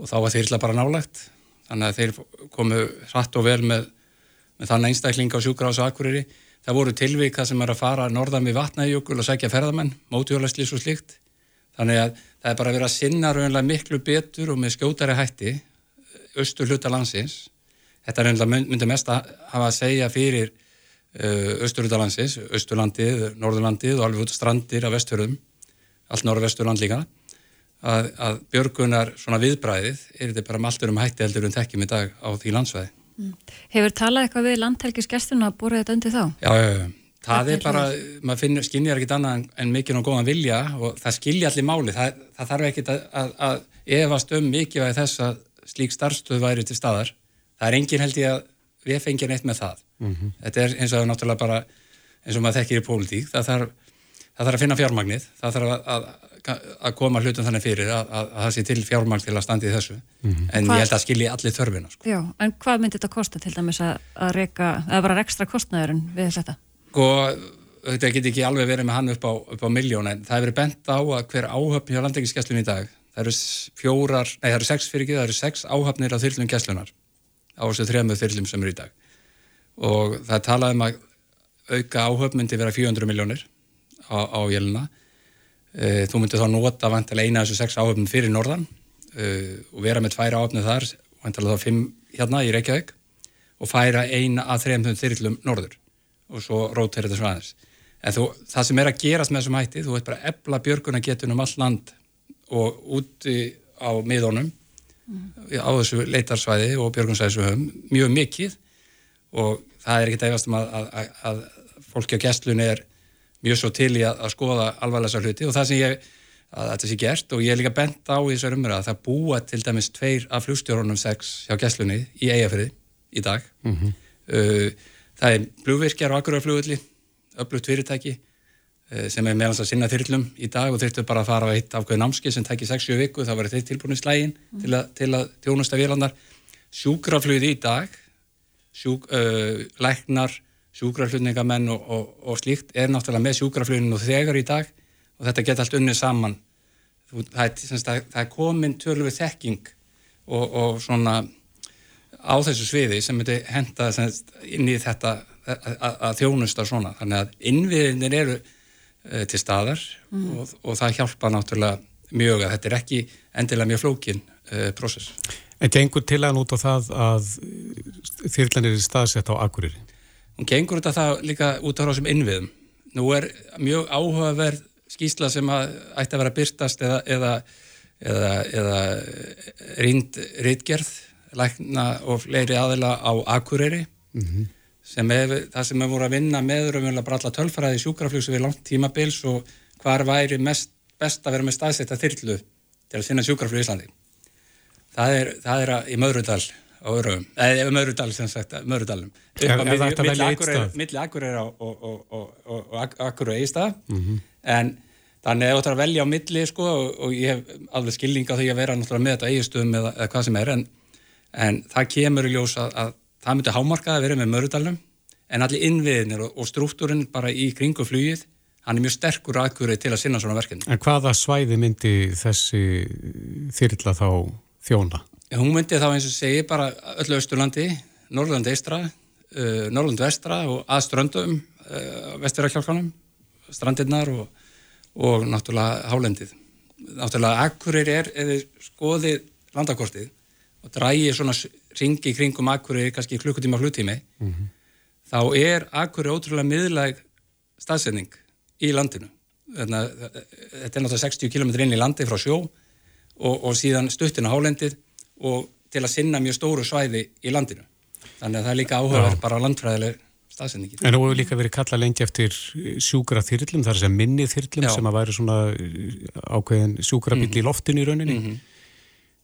og þá var þeirrla bara nálagt. Þannig að þeir komu hratt og vel með, með þann einstakling á sjúkra ás og akkurýri. Það voru tilvika sem er að fara norðan við vatnaðjökul og segja ferðamenn, mótjólaslís og slikt. Þannig að það er bara vera að sinna raunlega miklu betur og með skjótari hætti austur hluta landsins. Þetta er raunlega myndi mest að hafa að segja fyrir Östurútalansis, eh, Östurlandið, Norðurlandið og alveg út strandir af vestfjörðum, allt norðvesturland líka, að, að björgunar svona viðbræðið er þetta bara allt um hætti heldur um þekkjum í dag á því landsvæði. Mm. Hefur talað eitthvað við landhelgisgesturna að búra þetta undir þá? Já, já, já. Það er bara, maður finnir, skinnjar ekkit annað en mikið og góðan vilja og það skilja allir máli. Það, það þarf ekkit að, að, að efast um mikið þess að slík starfstöð væri til staðar. Það er engin held ég að við fengið neitt með það. Mm -hmm. Þetta er eins og náttúrulega bara eins og maður þekkir í pólitík. Það þarf, það þarf að finna fjármagnið, það þarf að, að, að koma hlutum þannig fyrir að, að, að það sé til fjármagn til að standi í þessu. Mm -hmm. En Hva? ég held að skilji allir þörfina. Sko. Já, en hvað myndir þetta kosta til dæmis að reyka, eða bara ekstra kostnæðurinn við þetta? Sko, þetta get ekki alveg verið með hann upp á, upp á miljón, en það hefur verið bent á að hver áhöfn hjá landingiskesslun í dag, það eru fjórar, nei það eru sex fyrir ekki, það eru sex áhöfnir á þyrlum gesslunar á þessu þrejum þyrlum sem eru í dag. Og það talaði um að auka áhöfmyndi vera 400 miljónir á, á jæluna e, þú myndi þá nota vantilega eina af þessu sex áhöfnum fyrir norðan e, og vera með tvær áhöfnu þar vantilega þá fimm hérna í Reykjavík og færa eina að þrejum þyrlum norður. Og svo rótera þetta svo aðeins. En þú, það sem er að gerast með þessum hætti þú veit bara ebla björguna getur um all land og úti á miðónum á þessu leitarsvæði og höfum mjög mikið. Og það er ekkert efast um að, að, að, að fólki á gestlunni er mjög svo til í að skoða alvarlega hluti. Og það sem ég að þetta sé gert og ég er líka bent á í þessu umræða að það búa til dæmis tveir af flugstjórunum sex hjá gestlunni í eigafriði í dag. Mm -hmm. uh, það er blúvirkjar og akkurarflugulli öflugt fyrirtæki sem er meðans að sinna þyrlum í dag og þyrltu bara að fara á eitt afgöðu námski sem tækir 6-7 viku, það var þeir tilbúin í slægin mm. til, til að tjónusta vélandar sjúkraflugið í dag sjúk, uh, læknar sjúkraflutningamenn og, og, og slíkt er náttúrulega með sjúkrafluginu þegar í dag og þetta geta allt unnið saman. Það er, það, það er komin törlu þekking og, og svona á þessu sviði sem myndi henda inn í þetta að þjónusta svona. Þannig að innviðinir eru til staðar mm. og, og það hjálpa náttúrulega mjög að þetta er ekki endilega mjög flókin uh, prósess. En gengur til að nút á það að þýrlanir er staðsett á Akureyri? Hún gengur út af það líka út á þessum innviðum. Nú er mjög áhugaverð skýsla sem að ætti að vera byrtast eða, eða, eða, eða rínd rítgerð lækna og fleiri aðila á Akureyri mm -hmm. Sem er það sem er voru að vinna með raunverulega bara alla tölfræði sjúkrafljósu við langt tímabils og hvar væri mest best að vera með staðsetta þyrlu til að sinna sjúkrafljósu í Íslandi. Það er, það er að, í Möðrudal á Öröfum, eða Möðrudal sem sagt Möðrudalum milli Akureyri og, og, og, og Akureyri í stað en þannig að það er að velja á milli sko, og ég hef alveg skilning á því að vera með þetta eigistöðum eða, eða hvað sem er en, en það kemur í ljós að, að það myndi hámarkað að vera með Möðrudalum en allir innviðinir og struktúrin bara í kringu flugið hann er mjög sterkur aðgurið til að sinna svona verkefni. En hvaða svæði myndi þessi þyrla þá þjóna? Hún myndi þá eins og segi bara öllu Östurlandi, Norrland eistra, uh, Norrland vestra og að ströndum, uh, vesturarkjálkanum, strandirnar og, og náttúrulega hálendið. Náttúrulega Akureyri er, eða skoðið landakortið og drægir svona ringi kringum Akureyri kannski klukkutíma fluttími, mm -hmm. þá er Akureyri ótrúlega miðlæg staðsending í landinu. Þannig að þetta er náttúrulega 60 km inn í landi frá sjó og, og síðan stuttin á hálendið og til að sinna mjög stóru svæði í landinu. Þannig að það er líka áhugaverð bara landfræðileg staðsendingi. En þú hefur líka verið kallað lengi eftir sjúkra þyrlum, það er sem minni þyrlum Já. sem að væri svona uh, ákveðin sjúkra bíl mm -hmm. í loftinu í rauninni. Mm -hmm.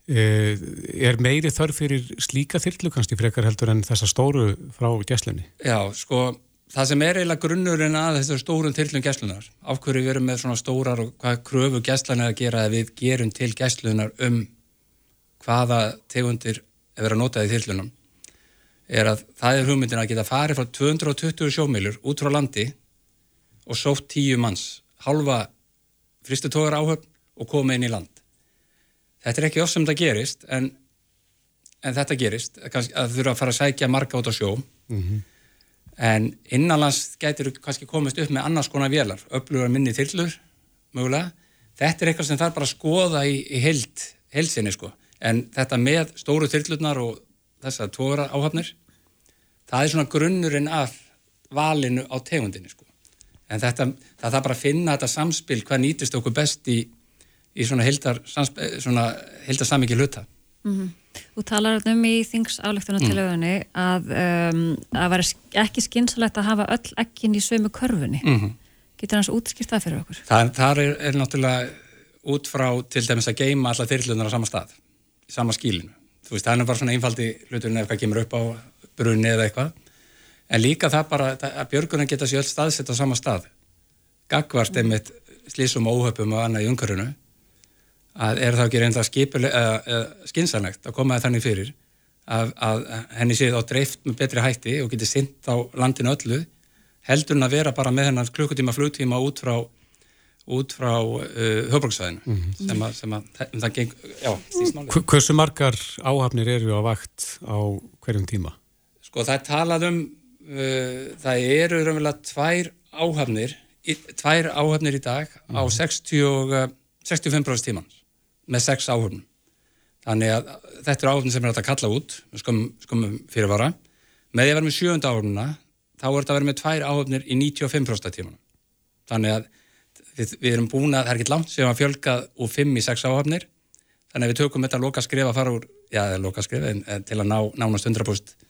Er meiri þörf fyrir slíka þyrlu kannski frekar heldur en þessa stóru frá gæslinni? Já, sko það sem er eiginlega grunnurinn að þessu stórum þyrlum gæslunar, af hverju við erum með svona stórar og hvað kröfu gæslan er að gera að við gerum til gæslunar um hvaða tegundir að nota í þyrlunum er að það er hugmyndin að geta farið frá 220 sjómilur út frá landi og sótt tíu manns halva fristutógar áhöfn og koma inn í land þetta er ekki oft sem þetta gerist en, en þetta gerist að það þurfa að fara að sækja marga út á sjó mm -hmm. en innanlands getur kannski komist upp með annars konar vélar, öflugur minni þyrlur mögulega, þetta er eitthvað sem þarf bara að skoða í, í held, heldsinni sko en þetta með stóru þyrlurnar og þessar tóra áhafnir það er svona grunnurinn af valinu á tegundinni sko. en þetta, það þarf bara að finna þetta samspil hvað nýtist okkur best í, í svona heldar samvikið hluta mm -hmm. Þú talar um í þings álöktuna til auðvunni mm. að um, að vera ekki skynsalegt að hafa öll ekkin í sömu körfunni mm -hmm. getur hans útskipt það fyrir okkur? Það, það er, er náttúrulega út frá til dæmis að geima alla þyrlunar á sama stað í sama skílinu. Þú veist, það er bara svona einfaldi hluturinn ef hvað kemur upp á brunni eða eitthvað. En líka það bara að björgunar geta sér öll staðsett á sama stað. Gagvart mm. einmitt slísum óhöpum og annað í umkörunu að er það ekki reynda skinsanlegt að koma þannig fyrir að, að henni séð á dreift með betri hætti og geti sint á landinu öllu heldur hann að vera bara með hennar klukkutíma flugtíma út frá út frá uh, höfbruksvæðinu mm -hmm. sem að, sem að um það geng, já. Hversu margar áhafnir eru á vakt á hverjum tíma? Sko það er talað um uh, það eru raunverulega tvær áhafnir tvær áhafnir í dag mm -hmm. á 60, uh, 65% tíman með sex áhafnum þannig að þetta er áhafnir sem er að kalla út skum, skumum fyrirvara. Með því að vera með sjönda áhafnuna þá er þetta að vera með tvær áhafnir í 95% tíman þannig að við, við erum búin að, það er ekki langt sem að fjölga úr 5 í 6 áhafnir þannig að við tökum þetta loka skrif að fara úr já, loka skrif, en, til að ná nánast 100% uh,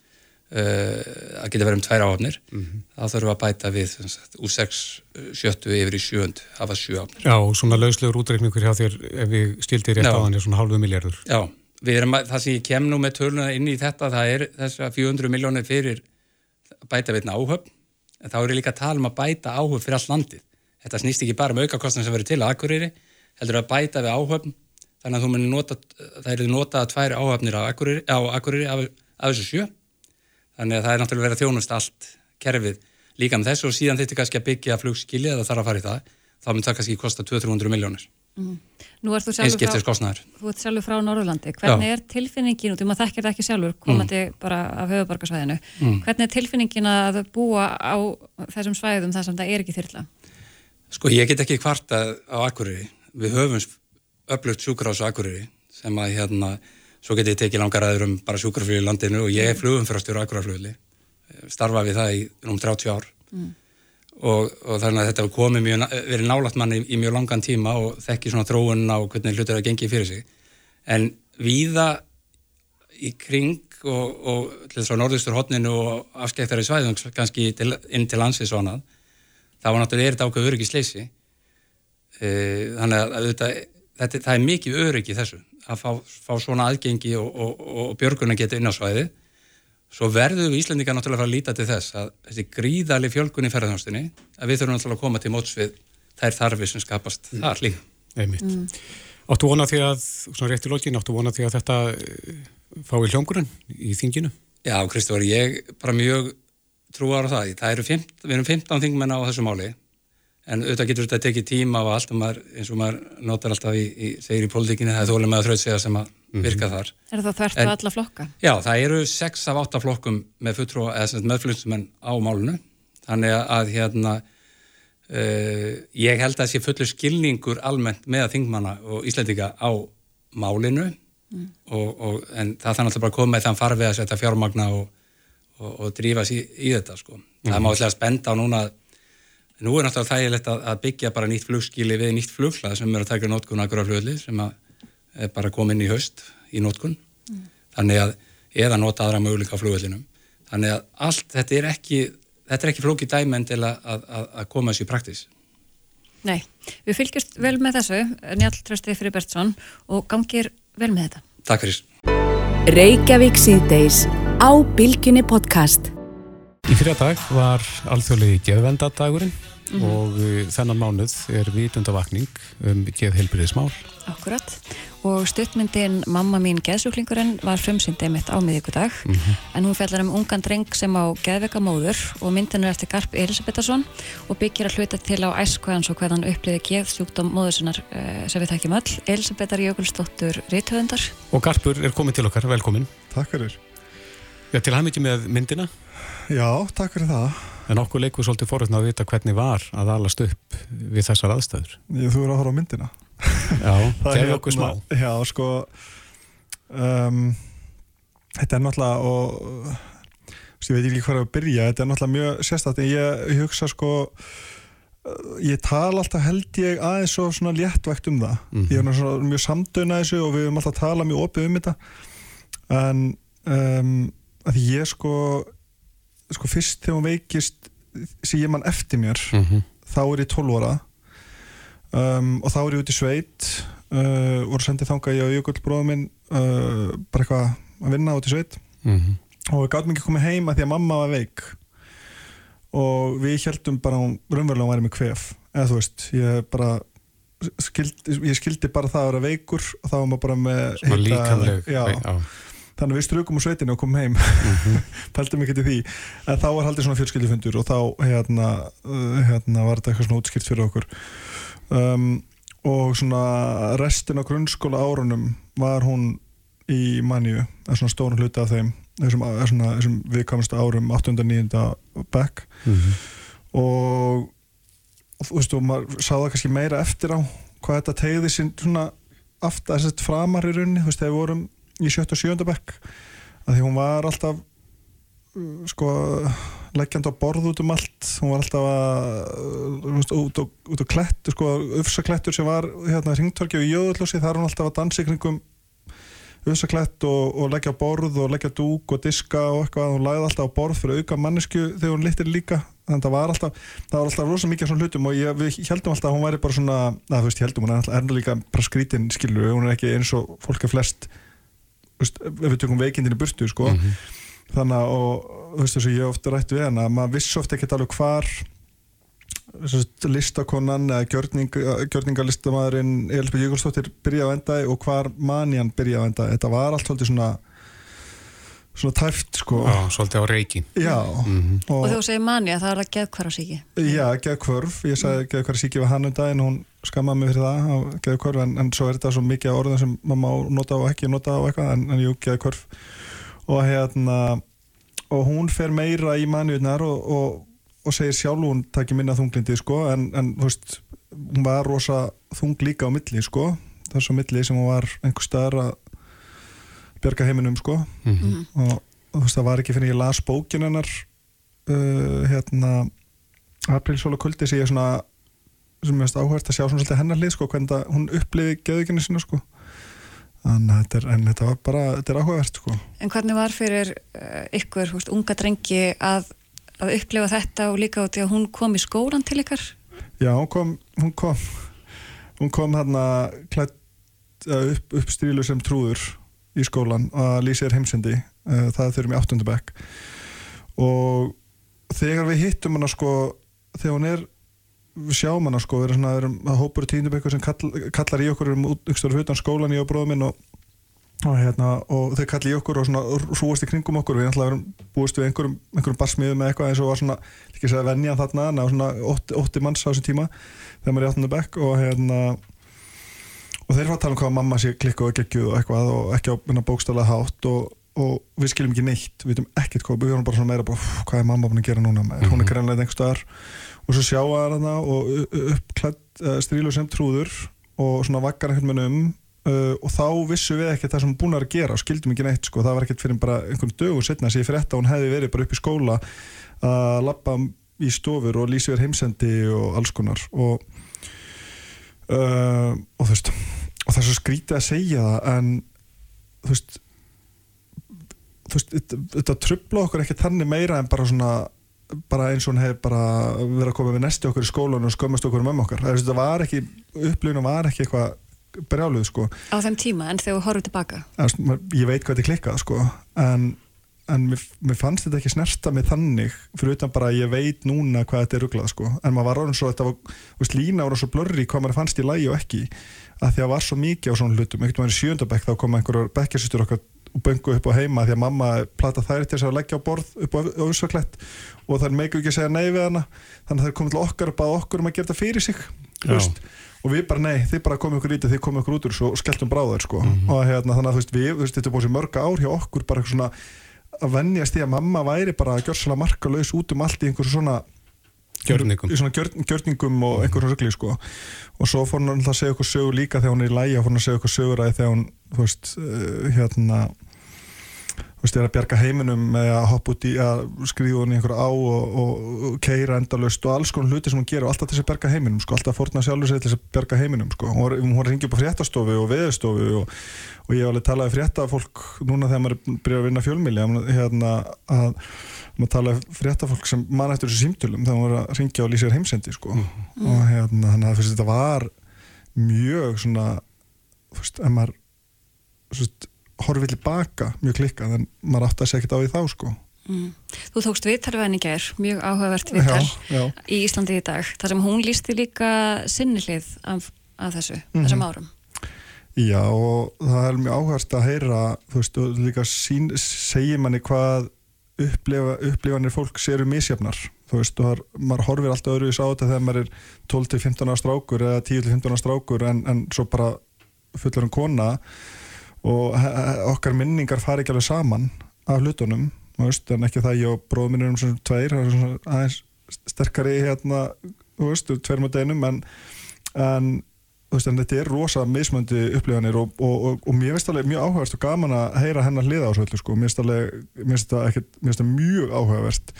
að geta verið um tvær áhafnir þá þurfum við að bæta við sagt, úr 6, 70 yfir í 7 hafa 7 áhafnir Já, svona lauslegur útreikningur hjá þér ef við stildi rétt á hann er svona hálfu miljardur. Já, erum að, það sem ég kem nú með töluna inn í þetta, það er þess að 400 miljónir fyrir að bæta við einn áhöfn, en þá er ég líka að tala um að bæta áhöfn fyrir allt landið. Þetta snýst ekki bara um aukakostnum sem verður til að Akureyri, heldur að bæta við áhöfn, þannig að þú munir nota, það eru notað tvær áhöfnir á Akureyri af, af þessu sjö, þannig að það er náttúrulega verið að þjónust allt kerfið líka með þessu og síðan þetta kannski að byggja flugskili eða þarf að fara í það, þá mun það kannski kosta 200-300 miljónir, sjálfur einskiptis kostnæður. þú ert sjálfur frá Norðurlandi. Hvernig er tilfinningin, og þú maður þekkir það ekki sjálfur, komandi bara af höfuborgarsvæðinu, hvernig er tilfinningin að búa á þessum svæðum þar sem það er ekki þyrla? Sko ég get ekki kvarta á Akureyri. Við höfum öflugt sjúkrás á Akureyri sem að hérna, svo get ég tekið langar aður um bara sjúkraflug í landinu og ég er flugumfyrastjóru á Akureyri starfa við það í um 30 ár. Og, og þannig að þetta hefur komið mjög, verið nálægt manni í, í mjög langan tíma og þekki svona þróunna og hvernig hlutur að gengi fyrir sig. En víða í kring og, og til þess að norðustur hotninu og afskeittari svæðum kannski til, inn til landsins og annað það var náttúrulega er þetta ákveð öryggi sleysi þannig að auðvitað, þetta, það er mikið öryggi þessu að fá, fá svona aðgengi og, og, og björguna geta inn á svæði svo verðum við Íslandingar náttúrulega að fara að líta til þess að þessi gríðali fjölgun í ferðarþjónstinni að við þurfum náttúrulega að koma til móts við þær þarfir sem skapast þar líka Einmitt. Áttu vona því að, svona rétt í lokin, áttu vona því að þetta eh, fái hljóngurinn í þinginu? Já, Kristófur, ég bara mjög trúar á það. Það eru 15, við erum 15 þingmenn á þessu máli en auðvitað getur þetta tekið tíma og allt og maður, eins og maður notar alltaf í, í segir í pólitíkinni, það er þólum með að þrautsega sem að virka þar. Er það þvert á alla flokka? Já, það eru 6 af 8 flokkum með fulltrú eða meðflutsumenn á málunu þannig að, að hérna uh, ég held að það sé fullur skilningur almennt með þingmanna og Íslendinga á málinu og, og, en það þannig alltaf bara að koma með þann farfið að setja fjármagna og, og, og drífa sér í, í þetta sko. Það má alltaf spenda á núna að nú er náttúrulega þægilegt að, að byggja bara nýtt flugskili við nýtt flughlað sem er að taka nótkun akkur á hljóðli sem að er bara komin í haust í nótkun þannig að eða nota aðra möguleika á flugvellinum. Þannig að allt þetta er ekki þetta er ekki flókið dæmen til að, að, að- að koma þessu í praktis. Nei, við fylgjast vel með þessu, Njall Trösti Fribertsson og gangir vel með þetta. Takk fyrir. Reykjavík síðdeis á Bilginni podcast. Í fyrir dag var alþjóðlegi geðvendadagurinn og uh, þennan mánuð er vitundavakning um geðheilbriðismál. Akkurat. Og stuttmyndin Mamma mín geðsjúklingurinn var frumsýndi mitt á miðvíkudag en hún fjallar um ungan dreng sem á geðveika móður og myndin er eftir Garp Elisabethason og byggir að hluta til á æsku hans og hvað hann uppliði geðsjúkdóm móður sinnar uh, sem við þekkjum öll. Elisabethar Jökulsdóttur Rithöfundar. Og Garpur er komin til okkar, velkomin. Takk fyrir. Já, til hann með myndina, Já, takk fyrir það. En okkur leikur svolítið forutna að vita hvernig var að alast upp við þessar aðstæður. Ég, þú eru að horfa á myndina. Já, Það er gefið okkur smá. hérna- Já, sko, um, þetta er náttúrulega, og veist, ég veit ekki hvað að byrja, þetta er náttúrulega mjög sérstætt, en ég, ég hugsa sko, ég tala alltaf held ég aðeins svo svona léttvægt um það. Mhm. Ég er náttúrulega mjög samdöna þessu og við höfum alltaf talað mjög opið um þetta, en um, að ég sko, sko fyrst þegar hún veikist, sem ég mann eftir mér, Mm þá er ég 12 ára um, og þá er ég út í sveit uh, voru sendið þangað ég og Jökull bróðum minn uh, bara eitthvað að vinna út í sveit -hmm. og við gátum ekki komið heima því að mamma var veik og við heldum bara hún raunverulega hún væri með kvef eða þú veist, ég bara skildi, ég skildi bara það að vera veikur og þá var maður bara með Svona hita- líkamleg. já, já. Þannig að við strukum úr sveitinu og komum heim Mhm. pældum ekki til því en þá var haldið svona fjölskyldufundur og þá hérna, uh, hérna var þetta eitthvað svona útskipt fyrir okkur um, og svona restin af grunnskóla árunum var hún í manju, eða svona stórun hluti af þeim þessum, svona, þessum viðkvæmstu árum 8. og 9. bekk Mhm. og, þú veist og maður sá það kannski meira eftir á hvað þetta tegði sín svona aftur þess að framar í rauninni þú veist þegar við vorum í 7. og 7. bekk að því hún var alltaf uh, sko leggjandi á borð út um allt hún var alltaf að veist, út, á, út á klettur, sko, ufsaklettur sem var hérna hringtorki og jöðlósi þar hún alltaf að dansa í kringum ufsaklett og, og leggja borð og leggja dúk og diska og eitthvað hún lagði alltaf á borð fyrir auka mannesku þegar hún litir líka þannig að það var alltaf, það var alltaf rosa mikið svona hlutum og ég, við heldum alltaf að hún væri bara svona að þú veist, heldum hún er alltaf líka bara skrítin skilur, hún er ekki eins og fólk er flest veist, ef við tökum veikindin í burtu sko Mhm. þannig að og þú veist þess að ég ofta rætt við hana maður vissi ofta ekkert alveg hvar listakonan eða gjörning, gjörningalistamaðurinn Elisabeth Jökulsdóttir byrja á endaði og hvar manjan byrja á endaði þetta var allt svolítið svona svona tæft sko Já, svolítið á reikin. Já, Mhm. Og þegar þú segir manja, það er það geðkvarasíki. Já, geðkvörf, ég sagði geðkvörf síki við hann um daginn og hún skammaði mig fyrir það á geðkvörf en, en svo er þetta svo mikið af orðin sem maður má nota og ekki nota og eitthvað en, en jú, geðkvörf og hérna og hún fer meira í manjurnar og, og, og segir sjálf hún takir minna þunglindi sko en, en þú veist, hún var rosa þung líka á milli sko svo milli sem hún var einhver staðar að bjarga heiminum sko Mhm. og, og þú veist það var ekki fyrir ég las bókin hennar uh, hérna Aprilsóla kuldi sem ég svona sem ég veist áhvert að sjá svona svolítið hennar hlið sko hvernig það, hún upplifi geðuginni sinna sko að þetta er, en þetta var bara þetta er áhugavert sko En hvernig var fyrir uh, ykkur, húst, unga drengi að, að upplifa þetta og líka út í að hún kom í skólan til ykkar? já hún kom hún kom, hún kom hérna klætt upp, upp strílu sem trúður í skólan að lýsa þér heimsendi uh, það þurfum í áttundabæk og þegar við hittum hana sko þegar hún er við sjáum hana sko, við erum svona, erum að hópur tíndabækur sem kall, kallar í okkur við erum út, ykkur utan skólan í og bróðum minn og, og, hérna, og þau kallar í okkur og svona rúast í kringum okkur. Við ætlaðum búist við einhverjum, einhverjum barsmiðum með eitthvað eins og var svona, líka segja venjan þarna ná, svona 8 manns á þessum tíma þegar maður er í áttundabæk og hérna og þeir var að tala um hvað mamma sé klikku og geggjuð og eitthvað og ekki á bókstala hátt og, og við skiljum ekki neitt við veitum ekkert hvað, við erum bara svona meira bara, "Úff, hvað er mamma búin að gera núna, mm -hmm. hún er greinlega einhver staðar. Og svo sjá að hana og uppklætt uh, strílu sem trúður og svona vaggar einhvern veginn um uh, og þá vissu við ekkert það sem hún búin að gera og skildum ekki neitt sko, það var ekkert fyrir bara einhvern dögur setna sem ég fyrir þetta hún hefði verið bara upp í skóla að lappa í stofur og lýsa verið heimsendi og alls konar og uh, og þú veist og það er svo skrítið að segja það en þú veist þú veist, þetta, trubla okkur ekki þannig meira en bara svona bara eins og hún hefði bara verið að koma við næsti okkur í skólan og skömmast okkur um ömmu okkar. Þetta var ekki, upplifinu var ekki eitthvað brjáluð sko. Á þeim tíma, en þegar þú horfðu tilbaka? Ég veit hvað þetta klikkað sko en, en mér, mér fannst þetta ekki snerta mig þannig fyrir utan bara að ég veit núna hvað þetta er rugglað sko. En maður var orðin svo, þetta var, þú veist, lína voru svo blörri hvað maður fannst í lægi og ekki að því að var svo mikið á svona hlutum, einhvern veginn í sjöndabæk þá koma einhverjar bekkjarsýstur okkar og böngu upp á heima því að mamma plata þær til þess að leggja á borð upp á auðsaklett og það er meiku ekki að segja nei við hana þannig að er komið til okkar og báð okkur um að gera þetta fyrir sig og við bara nei, þið bara komið okkur í þetta þið komið okkur út úr þessu og skelltum bráður sko. mm -hmm. og hérna, þannig að þú veist, við, þú veist, þetta er búin sér mörga ár hjá okkur bara eitthvað svona að vennjast í að mamma væri bara að gjör svolítið markalauðs út um allt í einhversu svona Gjörningum. gjörn, gjörningum og einhverjum rugli sko. og svo fór alltaf að segja okkur sögur líka þegar hún er í og fór hún að segja okkur sögur að þegar hún veist, uh, hérna þú veist, er að bjarga heiminum með að hoppa út í að skriða hún í einhverju á og, og, keira endalust og alls konar hluti sem hún gerir og alltaf til þess að bjarga heiminum sko, alltaf fórna sjálfur sér til þess að bjarga heiminum sko. hún, var- að ringja upp á fréttastofu og veðustofu og, og ég hef alveg talaði fréttafólk núna þegar maður er byrjað að vinna fjölmili hérna að maður talaði fréttafólk sem mann eftir þessu símtölum þegar maður var að ringja og lýsa þér heimsendi sko. og hérna þannig að þetta var mjög svona þú horfið tilbaka mjög klikkað en maður átti að segja ekkert á því þá sko Mm. Þú tókst viðtalið henni í gær, mjög áhugavert viðtal Já, já. í Íslandi í dag, þar sem hún lísti líka sinni hlið af, af þessu, Mhm. þessum árum. Já og það er mjög áhverst að heyra þú veist líka sín, segir manni hvað upplifa, upplifanir fólks eru misjafnar þú veist og maður horfir alltaf öðruvis á þetta þegar maður er 12-15 ára strákur eða 10-15 ára strákur en, en svo bara fullur um kona og he- he- okkar minningar fari ekki alveg saman af hlutunum veist, en ekki það ég og bróðum minn erum svona tveir aðeins sterkari hérna, þú veist, tveir mot einum en, en veist, en þetta er rosa mismöndi upplifanir og, og, og, og mér finnst alveg mjög áhugavert og gaman að heyra hennar hliða á svo öllu sko, mér finnst alveg mér finnst það mjög áhugavert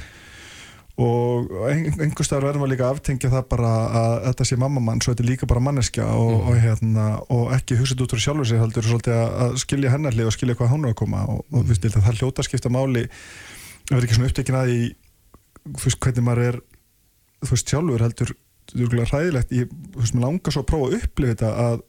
og einhver staðar verðum við líka að aftengja það bara að þetta sé mammamann svo þetta er líka bara manneskja og, Mhm. og, hérna, og ekki hugsað út frá sjálfur sig heldur svolítið að, skilja hennarli og skilja hvað hún er að koma og, og Mhm. mm. viðst, það hljóta skipta máli að vera ekki svona upptekinn að þú veist, hvernig maður er veist, sjálfur heldur hræðilegt, ég veist, langar svo að prófa að upplifa þetta að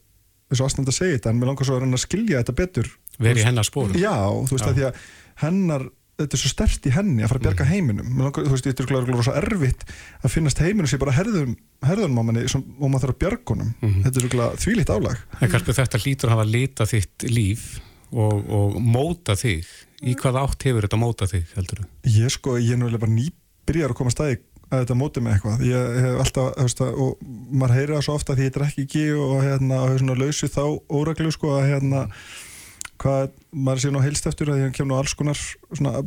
þessu aðstænd að segja þetta en mér langar svo að að skilja þetta betur Verið í hennar spórum. Já, þú veist að því að hennar þetta er svo stert í henni að fara að bjarga Mhm. heiminum langar, þú veist, þetta er glæður svo erfitt að finnast heiminum sé bara herðum, herðunum á manni sem, og maður þarf að bjarga honum Mhm. þetta er glæður þvílíkt álag En kannski þetta hlýtur að hafa litað þitt líf og, og móta þig. Í hvað átt hefur þetta móta þig, heldur þú? Ég sko, ég er náttúrulega bara nýbyrjar að koma staði að þetta móti með eitthvað ég hef alltaf, þú veist og maður heyrir það svo ofta því ég drekki ekki og hérna, hvað, maður sé nú heilst eftir að ég kem nú alls konar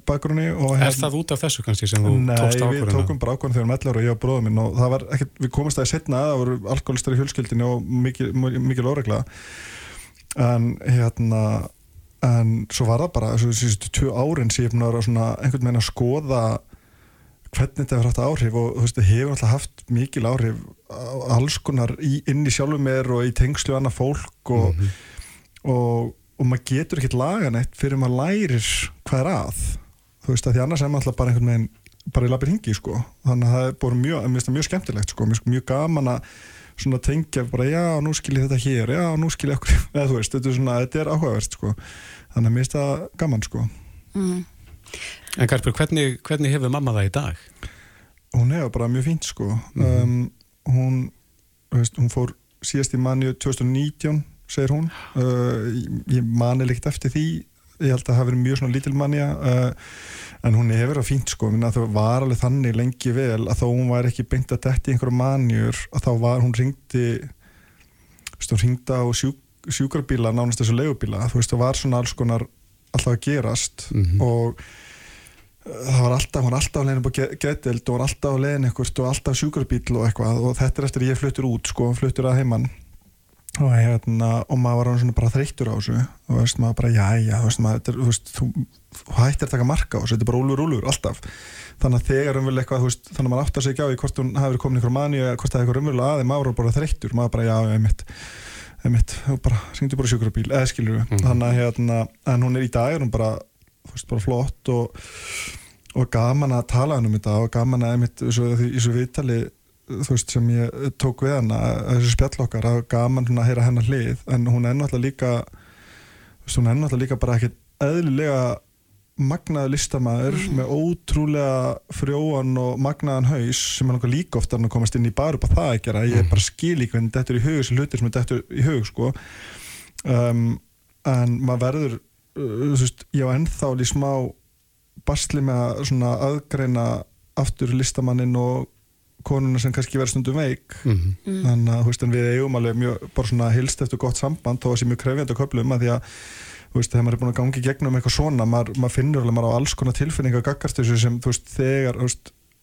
bakgrunni og Er hérna, það út af þessu kannski sem þú Nei, tókst við ákvörðuna? tókum bara ákvörðun þegar erum 11 ára, ég og bróðum minn og það var ekkert, við komumst í setna það voru alkoholistar í fjölskyldinu og mikil, mikil óregla en hérna en svo var það bara, þessu síðustu tvö árin sem ég er að svona einhvern veginn að skoða hvernig þetta hefur haft áhrif og þú veist, það hefur alltaf haft mikil áhrif á alls konar í, inn í sjálfum mér og í tengslu annað fólk og, og, og maður getur ekkert lagan eitt fyrir maður lærir hvað er að. Þú veist, að því annars er maður alltaf bara einhvern veginn bara í labir hingi, sko. Þannig að það er bara mjög, það mjög skemmtilegt, sko. Finnst mjög gaman að svona tengja bara, já, nú skil ég þetta hér já, nú skil ég okkur, eða þú veist, þetta er svona þetta er áhugavert, sko. Þannig að mér finnst það gaman, sko. Mm. En Garpur, hvernig, hvernig hefur mamma það í dag? hún hefur bara mjög fínt sko. Mhm. um, hún þú veist, hún fór síðast í manni 2019 segir hún. Uh, ég, mani líkt eftir því. Ég held að það hafi verið mjög svona lítil manja uh, en hún hefur verið fínt sko. Minna, það var alveg þannig lengi vel að þó hún var ekki beint að detti einhverju manjur að þá var hún ringdi veist, hún ringdi á sjúk, sjúkrabíla nánast þessu leigubíla. Þú veist það var svona alls konar alltaf að gerast Mhm. og það var alltaf, hún var alltaf leiðin upp á getild og hún var alltaf á leiðin eitthvað og alltaf sjúkrabíl og eitthvað. Og þetta er eftir að ég fluttur út sko, fluttur að heimann og, hérna, og maður var hann svona bara þreyttur á þessu. Og veist, maður bara, já, já, þú veist, maður, þetta þú, veist, þú, þú hættir að taka marka á þessu, þetta er bara úlur, úlur, alltaf. Þannig að þegar umvel eitthvað, þú veist, þannig að maður áttar sig ekki á því hvort hún hafi verið komin ykkur manni eða hvort það er eitthvað umvel aðeins, maður var bara þreyttur. Maður bara, já, ég mitt einmitt, og bara, syngdu bara sjúkrabíl, eða skilur Mhm. þannig að hérna, en hún er í dag hún bara, þú veist, bara flott og, og gaman að tala um þetta og gaman að einmitt, í þessu viðtali þú veist, sem ég tók við hana að þessu spjall okkar, að gaman svona að heyra hennar hlið, en hún er náttúrulega líka veist, hún er náttúrulega líka bara ekkert eðlilega magnaður listamæður með ótrúlega frjóan og magnaðan haus sem er náttúrulega líka ofta að komast inn í bara upp á það að gera, ég bara skil ekki hvernig þetta er í hug þessi hlutir sem er þetta í hug sko. Um, en maður verður uh, þú veist, ég á ennþá í smá basli með að aðgreina aftur listamannin og konuna sem kannski verður stundum veik Mhm. Mm. þannig að þú veist, en við eigum alveg mjög bara svona hilst eftir gott samband þó að sé mjög krefjandi að köflum að því að þú veist, þegar maður er búin að gangi í gegnum eitthvað svona maður, maður finnur alveg maður á alls konar tilfinninga og gaggast þessu sem, veist, þegar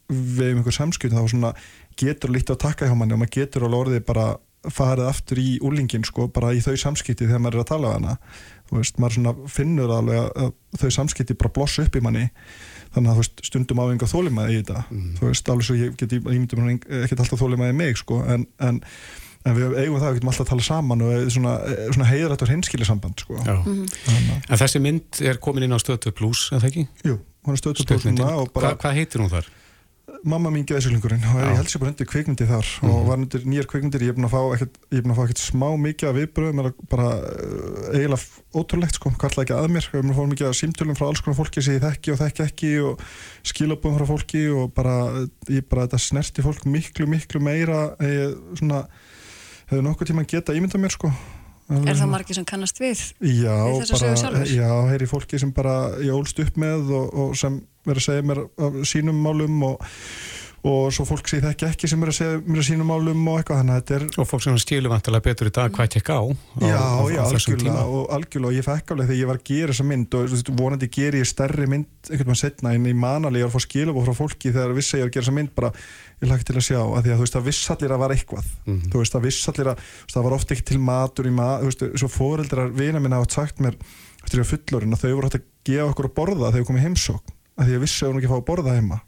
við um einhver samskjöld þá svona getur lítið að taka hjá manni og maður getur alveg orðið bara farið aftur í úlingin sko, bara í þau samskipti þegar maður er að tala á hana maður svona finnur alveg að, að þau samskipti bara blossa upp í manni þannig að þú veist, stundum á einhver þólimaði í þetta þú veist, alveg svo ég get ég myndum ekkert alltaf þólimaði mig sko, en, en, en við eigum það, við getum alltaf að tala saman og er svona, er svona heiðrætt og hreinskili samband sko. Að- En þessi mynd er komin inn á stöðtöð plus, er það ekki? Jú, hún er stöðtöð Stuttmyndin. plus og bara Hva, Hvað heitir hún þar? Mamma mín geðsölingurinn og ég held sér bara undir kvikmyndi þar og Mhm. var undir nýjar kvikmyndir. Ég er búin að fá ekkert, ég er búin að fá ekkert smá mikið af viðbröðum eða bara uh, eiginlega ótrúlegt sko, kalla ekki að mér. Ég er búin að fá mikið af símtölum frá alls konar fólki sem ég þekki og þekki ekki og skilabúðum frá fólki og bara, ég bara þetta snerti fólk miklu, miklu meira ég svona hefur nokkuð tíma geta ímyndað mér sko. Er það margir sem kannast við? Já, Við bara, já, heyri fólki sem bara ég ólst upp með og, og sem verður að segja mér sínum málum og, og svo fólk sem ég þekki ekki sem verður að segja mér sínum málum og eitthvað þannig að þetta er Og fólk sem skilur vantilega betur í dag hvað tekka á, á, Já, á, já, á þessum algjörlega og algjörlega og ég fekk alveg þegar ég var að gera þessa mynd og veist, vonandi ger ég stærri mynd einhvern veginn setna en ég man alveg ég var að fá skilabóð frá fólki þegar vissi að ég var að gera þessa mynd bara ég lagt til að sjá að því að þú veist að viss allir að var eitthvað. Mhm. þú veist að viss allir að það var ofta ekki til matur í maður þú veist svo fóreldrar vina minna hafa sagt mér eftir ég var fullorinn að þau voru hægt að gefa okkur að borða þegar við komum í heimsókn að því ég vissi að hún ekki fá að borða heima.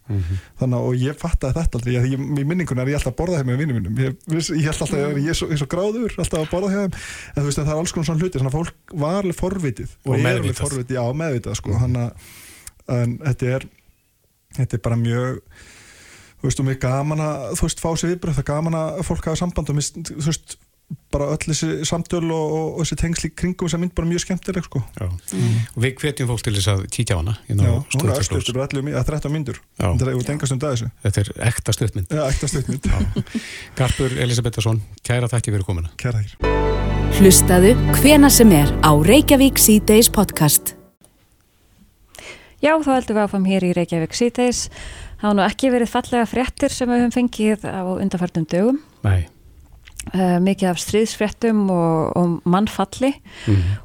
Þannig að og ég fattaði þetta aldrei ég, í minningun er ég alltaf að borða heima með vinnum mínum. Ég, ég held alltaf að ég er svo, svo gráður alltaf að borða heima en þú veist að það er alls konar svona hluti þannig að fólk var alveg forvitið Og er alveg forvitið, já meðvitað sko. Þannig að en þetta er þetta er bara mjög þú veist, og mér er gaman að þú veist, fá sér viðbröð, það gaman að fólk hafa samband og mér, þú veist, bara öll þessi samtöl og, og, og þessi tengsli kringum þessa mynd bara mjög skemmtileg sko. Já. og við hvetjum fólk til þess að kíkja á hana Já, hún er Sturlu öll Plus. eftir 11 að 13 myndur. Þetta er um þetta er ekta stuttmynd. Já, ekta stuttmynd. Garpur Elisabethason, kæra þakki fyrir komuna. Kæra þakir Hlustaðu hvena sem er á Reykjavík C-Days podcast. Já, þá heldum við áfram hér í Reykjavík síðdeis. Það hafa nú ekki verið fallega fréttir sem við höfum fengið á undarfærtum dögum. Nei, Uh, mikið af stríðsfréttum og, og mannfalli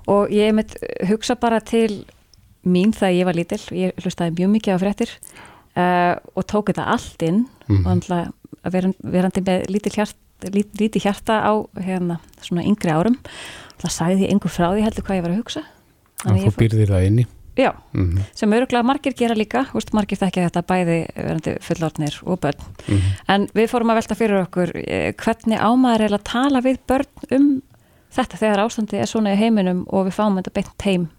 og ég mitt hugsa bara til mín þegar ég var lítil. Ég hlustaði mjög mikið á fréttir uh, og tók þetta allt inn Mhm. og andla, veran, verandi með lítil hjart, lít, lítið hjarta á hérna, svona yngri árum. Það sagði ég einhver frá því heldur hvað ég var að hugsa. að þú ég fór- býrðir það inni Já, Mhm. sem öruglega margir gera líka, úst, margir þekkja þetta bæði verandi fullorðnir og börn. Mhm. En við fórum að velta fyrir okkur eh, hvernig ámaður er að tala við börn um þetta þegar ástandi er svona í heiminum og við fáum þetta beint heim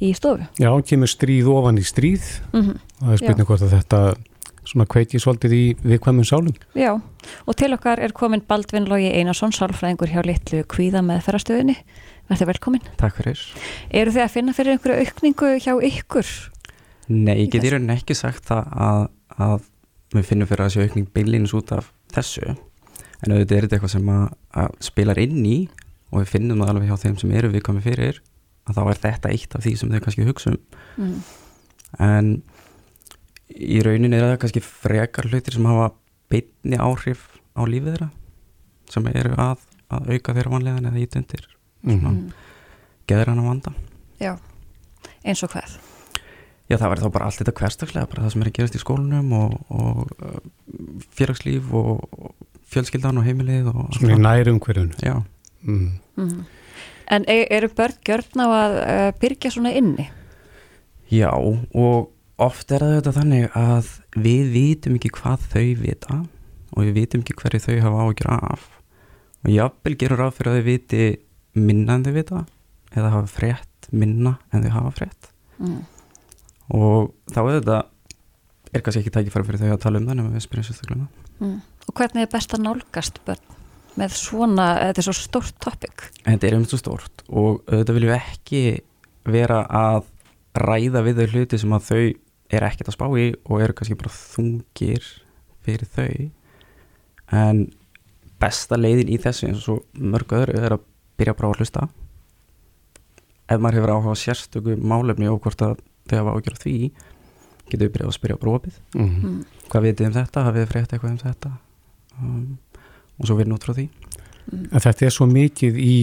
í stofu. Já, kemur stríð ofan í stríð Mm það er spurning hvort að þetta svona kveiki svolítið í viðkvæmum sálum Já, og til okkar er komin Baldvin Logi Einarsson, sálfræðingur hjá litlu kvíða með ferrastöðinni. Verður velkomin. Takk fyrir. Eru þið að finna fyrir einhverju aukningu hjá ykkur? Nei, ég get í rauninni ekki sagt það að, að við finnum fyrir að sé aukning beinlínus út af þessu en auðvitað er þetta eitthvað sem að, að spilar inn í og við finnum það alveg hjá þeim sem eru viðkomi fyrir að þá er þetta eitt af því sem þau kannski hugsa um Mm. en í rauninni er það kannski frekar hlutir sem hafa beinni áhrif á lífið þeirra sem eru að, að auka þeirra vanlegan eða ít undir svona Mhm. geður hann að vanda Já, eins og hvað? Já, það verður þá bara allt þetta hverstagslega, bara það sem er að gerast í skólanum og, og uh, félagslíf og, og fjölskyldan og heimilið og allt svona í það. nærum hverjun Já, mm. Mm. En e- eru börn gjörn á að uh, byrja svona inni? já, og oft er það þetta þannig að við vitum ekki hvað þau vita og við vitum ekki hverju þau hafa ágjur af og jafnvel gerur ráð fyrir að þau viti minna en þau vita eða hafa frétt minna en þau hafa frétt Mm. og þá er þetta er kannski ekki tækifæri fyrir þau að tala um það nema við spyrjum sérstaklega um. Mm. Og hvernig er best að nálgast börn með svona, þetta er svo stórt topic? Þetta er um svo stórt og auðvitað viljum við ekki vera að ræða við þau hluti sem að þau er ekkert að spá í og eru kannski bara þungir fyrir þau. En besta leiðin í þessu eins og svo mörg öðru er að byrja bara að hlusta. Ef maður hefur áhuga sérstöku málefni og hvort að þau hafa ágjör á því getur við byrjað að spyrja brófið Mm. Mm. hvað vitið um þetta, hafið þið frétt eitthvað um þetta? Um, og svo vinna út frá því. En þetta er svo mikið í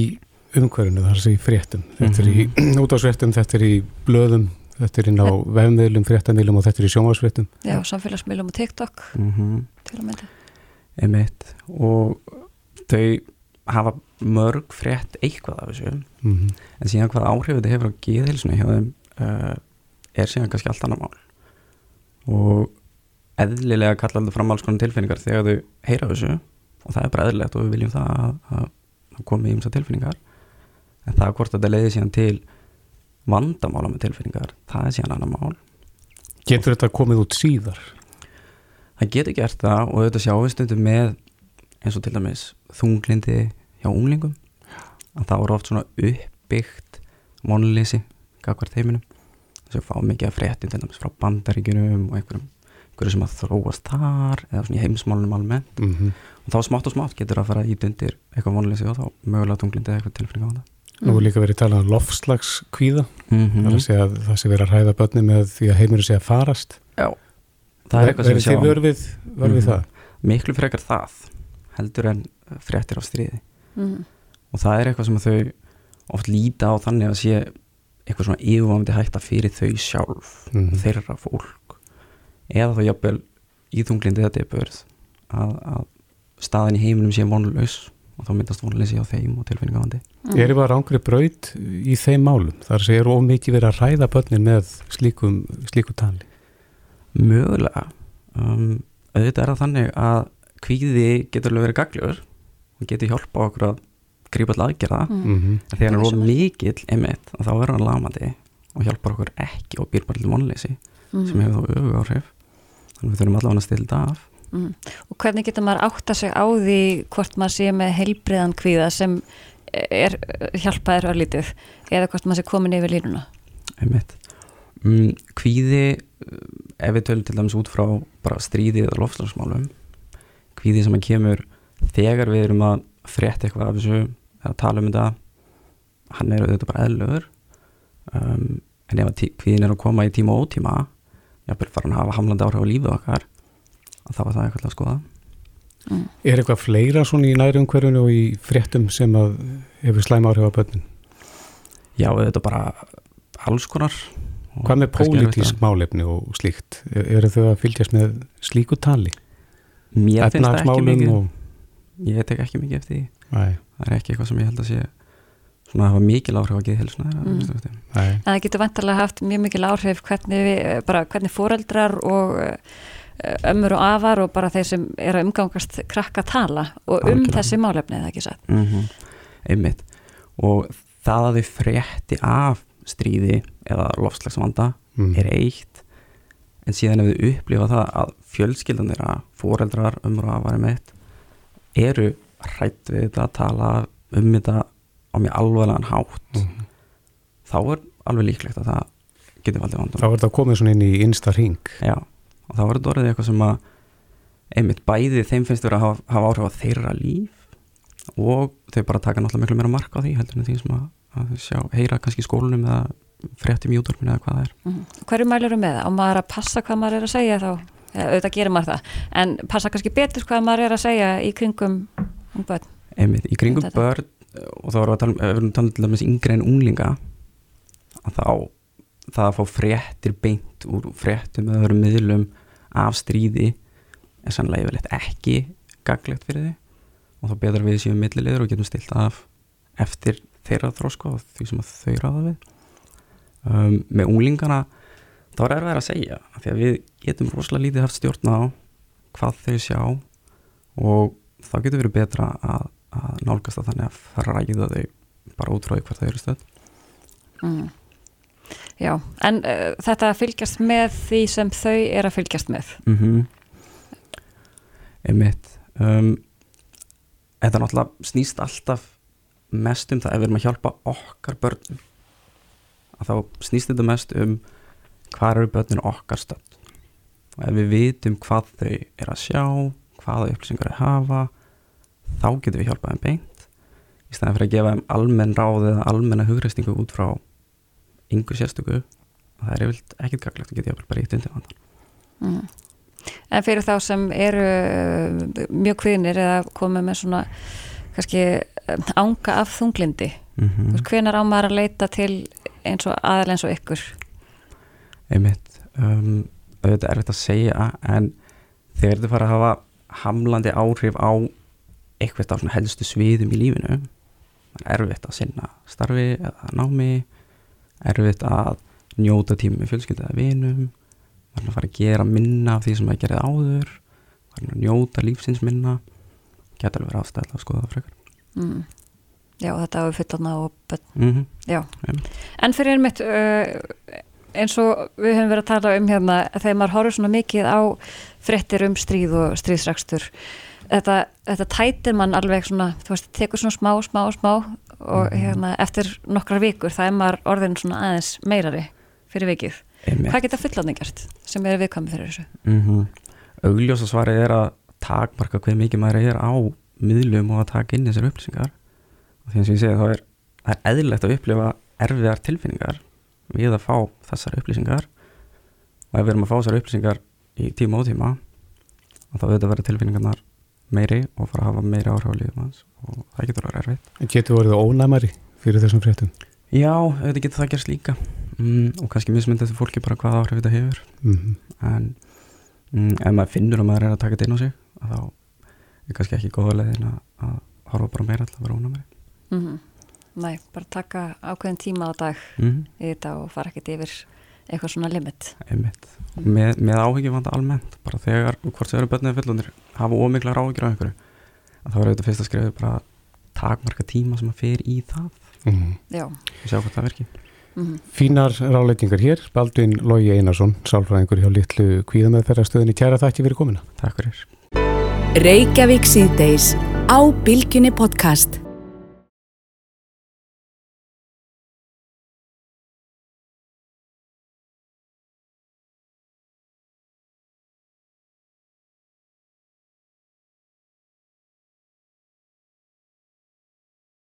umhverfinu þar sem í fréttum. Þetta er í útásfréttum, þetta er í blöðum þetta er inn á vefmiðlum, fréttamiðlum og þetta er í sjónvarsfréttum Já, samfélagsmiðlum og TikTok mm -hmm. til að mynda. Emitt og þau hafa mörg frétt eitthvað af þessu Mhm. en síðan hvað áhrif þetta hefur á geðhilsuna hjá þeim uh, er síðan kannski allt annað mál og eðlilega kalla alltaf fram alls konar tilfinningar þegar þau heyra þessu og það er bara eðlilegt og við viljum það að, að, að koma í ymsa tilfinningar en það hvort þetta leiði síðan til vandamála með tilfinningar það er síðan annar mál Getur þetta komið út síðar? Það getur gert það og þetta sjáum við stundum með eins og til dæmis þunglindi hjá unglingum að það voru oft svona uppbyggt vonleysi gagvart heiminum þess að fá mikið að fréttin til dæmis frá bandaríkjunum og einhverjum, einhverjum sem að þróast þar eða svona í heimsmálunum almennt Mm -hmm. og þá smátt og smátt getur að fara ít undir eitthvað vonleysi og þá mögulega þunglindi eða eitthvað tilfinning á það Nú er líka verið talað um lofslagskvíða mm það er að segja að það sé verið að hræða börni með því að heimurinn sé að farast Já, það er eitthvað sem við Verið þið sjáum vörfið, vörfið Mhm. það? Miklu frekar það heldur en fréttir á stríði Mm. og það er eitthvað sem þau oft líta á þannig að sé eitthvað svona yfirvamandi hætta fyrir þau sjálf Mhm. þeirra fólk eða þá jafnvel í þunglindi þetta er börð að, að staðin í heiminum sé vonlaus og þá myndast vonleysi á þeim og tilfinningavandi Mm. Erum við að rángri braut í þeim málum? Það er að segja, er of mikið verið að ræða börnin með slíkum, slíku tali? Mögulega um, auðvitað er það þannig að kvíði getur alveg verið gagljóður og getur hjálpa okkur að grípa all aðgerða Mhm. en þegar hann er of mikill emitt þá verður hann lamandi og hjálpar okkur ekki og býr bara til vonleysi Mhm. sem hefur þá öfu áhrif þannig við þurfum allavega að stila þetta af Mm. Og hvernig getur maður átta sig á því hvort maður sé með heilbriðan kvíða sem er hjálpaðir örlítið eða hvort maður sé komin yfir línuna? Einmitt. Mm, kvíði, eh, ef við tölum til dæmis út frá bara stríði eða lofslagsmálum, kvíði sem að kemur þegar við erum að frétta eitthvað af þessu eða tala um þetta, hann er auðvitað bara eðlögur, um, en ef að kvíðin er að koma í tíma og ótíma, jafnvel fara hann að hafa hamlandi áhrif á lífið okkar, að þá er það eitthvað að skoða. Er eitthvað fleira svona í næri umhverfunu og í fréttum sem að hefur slæm áhrif á börnin? Já, auðvitað bara alls konar. Hvað með að- pólitísk málefni og slíkt? Er- Eru þau að fylgjast með slíku tali? Mér finnst það ekki mikið og- Ég tek ekki mikið eftir því Nei. Það er ekki eitthvað sem ég held að sé svona að hafa mikil áhrif á geðhilsuna Mm. þeirra Nei. En það getur vantarlega haft mjög mikil áhrif hvernig, við, bara, hvernig foreldrar og ömmur og afar og bara þeir sem eru að umgangast krakka tala og um Algjörlega. þessi málefni eða ekki satt. mm -hmm. einmitt og það að þau frétti af stríði eða lofslagsvanda Mm. er eitt en síðan ef þau upplifa það að fjölskyldan þeirra, foreldrar, ömmur og afar einmitt eru hrætt við þetta að tala um þetta á mjög alvarlegan hátt Mhm. þá er alveg líklegt að það getur valdið vandum Þá er þetta komið svona inn í innsta ring. Já, og þá er þetta orðið eitthvað sem að einmitt bæði þeim finnst vera að hafa, hafa áhrif á þeirra líf og þau bara taka náttúrulega miklu meira mark á því heldur en því sem að, að sjá, heyra kannski í skólanum eða fréttum í útvarpinu eða hvað það er Mm. Hverju mælur með það? Á maður að passa hvað maður er að segja þá? Auðvitað gerir maður það. En passa kannski betur hvað maður er að segja í kringum um börn. einmitt, í kringum Þetta. börn og þá erum við að tala um, við tala til dæmis yngri en unglinga að þá það að fá fréttir beint úr fréttum eða öðrum miðlum af stríði er sannlega yfirleitt ekki gaglegt fyrir þið og þá betur við séum millilegur og getum stilt af eftir þeirra þrósko og því sem að þau ráða við. Um, með unglingana þá er erfið að segja af því að við getum rosalega lítið haft stjórn á hvað þau sjá og þá getur verið betra að, að nálgast það þannig að fræða þau bara út frá því hvert þau eru stöð Mm. Já, en uh, þetta að fylgjast með því sem þau er að fylgjast með. mm -hmm. einmitt um, þetta náttúrulega snýst alltaf mest um það ef við erum að hjálpa okkar börnum að þá snýst þetta mest um hvað eru börninu okkar stödd og ef við vitum hvað þau er að sjá hvaða upplýsingar þau hafa þá getum við hjálpað þeim beint í stæðan fyrir að gefa þeim almenn ráð eða almenna hugreistingu út frá yngur sérstöku og það er yfirlt ekkert gaglegt að geta bara ítt undir vandan Mm. En fyrir þá sem eru uh, mjög kvinir eða komið með svona kannski ánga af þunglindi, mm -hmm. hvenar á maður að leita til eins og aðal eins og ykkur? einmitt um, auðvitað er erfitt að segja en þegar þið fara að hafa hamlandi áhrif á eitthvað helstu sviðum í lífinu er erfitt að sinna starfi eða námi erfitt að njóta tíma með fjölskylda eða vinum var að fara að gera minna af því sem það gerði áður var að njóta lífsins minna geta alveg verið ástæðilega að skoða það frekar Mm. Já, þetta hafa fullorna og mm Já. En fyrir einmitt uh, eins og við höfum verið að tala um hérna þegar maður horfður svona mikið á fréttir um stríð og stríðsrakstur þetta, þetta tætir mann alveg svona, þú veist, tekur svona smá, smá, smá og hérna eftir nokkrar vikur það er maður orðin svona aðeins meirari fyrir vikið. Einmitt. Hvað geta fullorðni gert sem eru viðkvæmi fyrir þessu? mm -hmm. augljósa svarið er að takmarka hver mikið maður er á miðlum og að taka inn þessar upplýsingar og því eins og ég segi þá er það er eðlilegt að upplifa erfiðar tilfinningar við að fá þessar upplýsingar og ef við erum að fá þessar upplýsingar í tíma og tíma og þá auðvitað verða tilfinningarnar meiri og fara að hafa meiri áhrif á lífum hans og það getur að vera erfitt. En getur verið ónæmari fyrir þessum fréttum? Já, auðvitað getur það gerst líka. Mm, og kannski mismyndið þessu fólki bara hvað áhrif þetta hefur. Mhm. en mm, ef maður finnur að maður er að taka þetta inn á sig að þá er kannski ekki góða leiðin að, að horfa bara meira alltaf að vera ónæmari. Mm Nei, bara taka ákveðin tíma á dag Mhm. í þetta og fara ekkert yfir eitthvað svona limit. Einmitt með, með áhyggjum almennt bara þegar, hvort þau eru börnið fullundir hafa ómiklar áhyggjur á einhverju að þá er auðvitað fyrst að skrifa bara takmarka tíma sem að fer í það Mhm. Já. og sjá hvort það virki Mhm. Fínar ráleitingar hér, Baldvin Lógi Einarsson, sálfræðingur hjá litlu kvíðameðferðastöðinni. Kæra þakki fyrir komina. Takk fyrir. Reykjavík síðdeis á Bilginni podcast.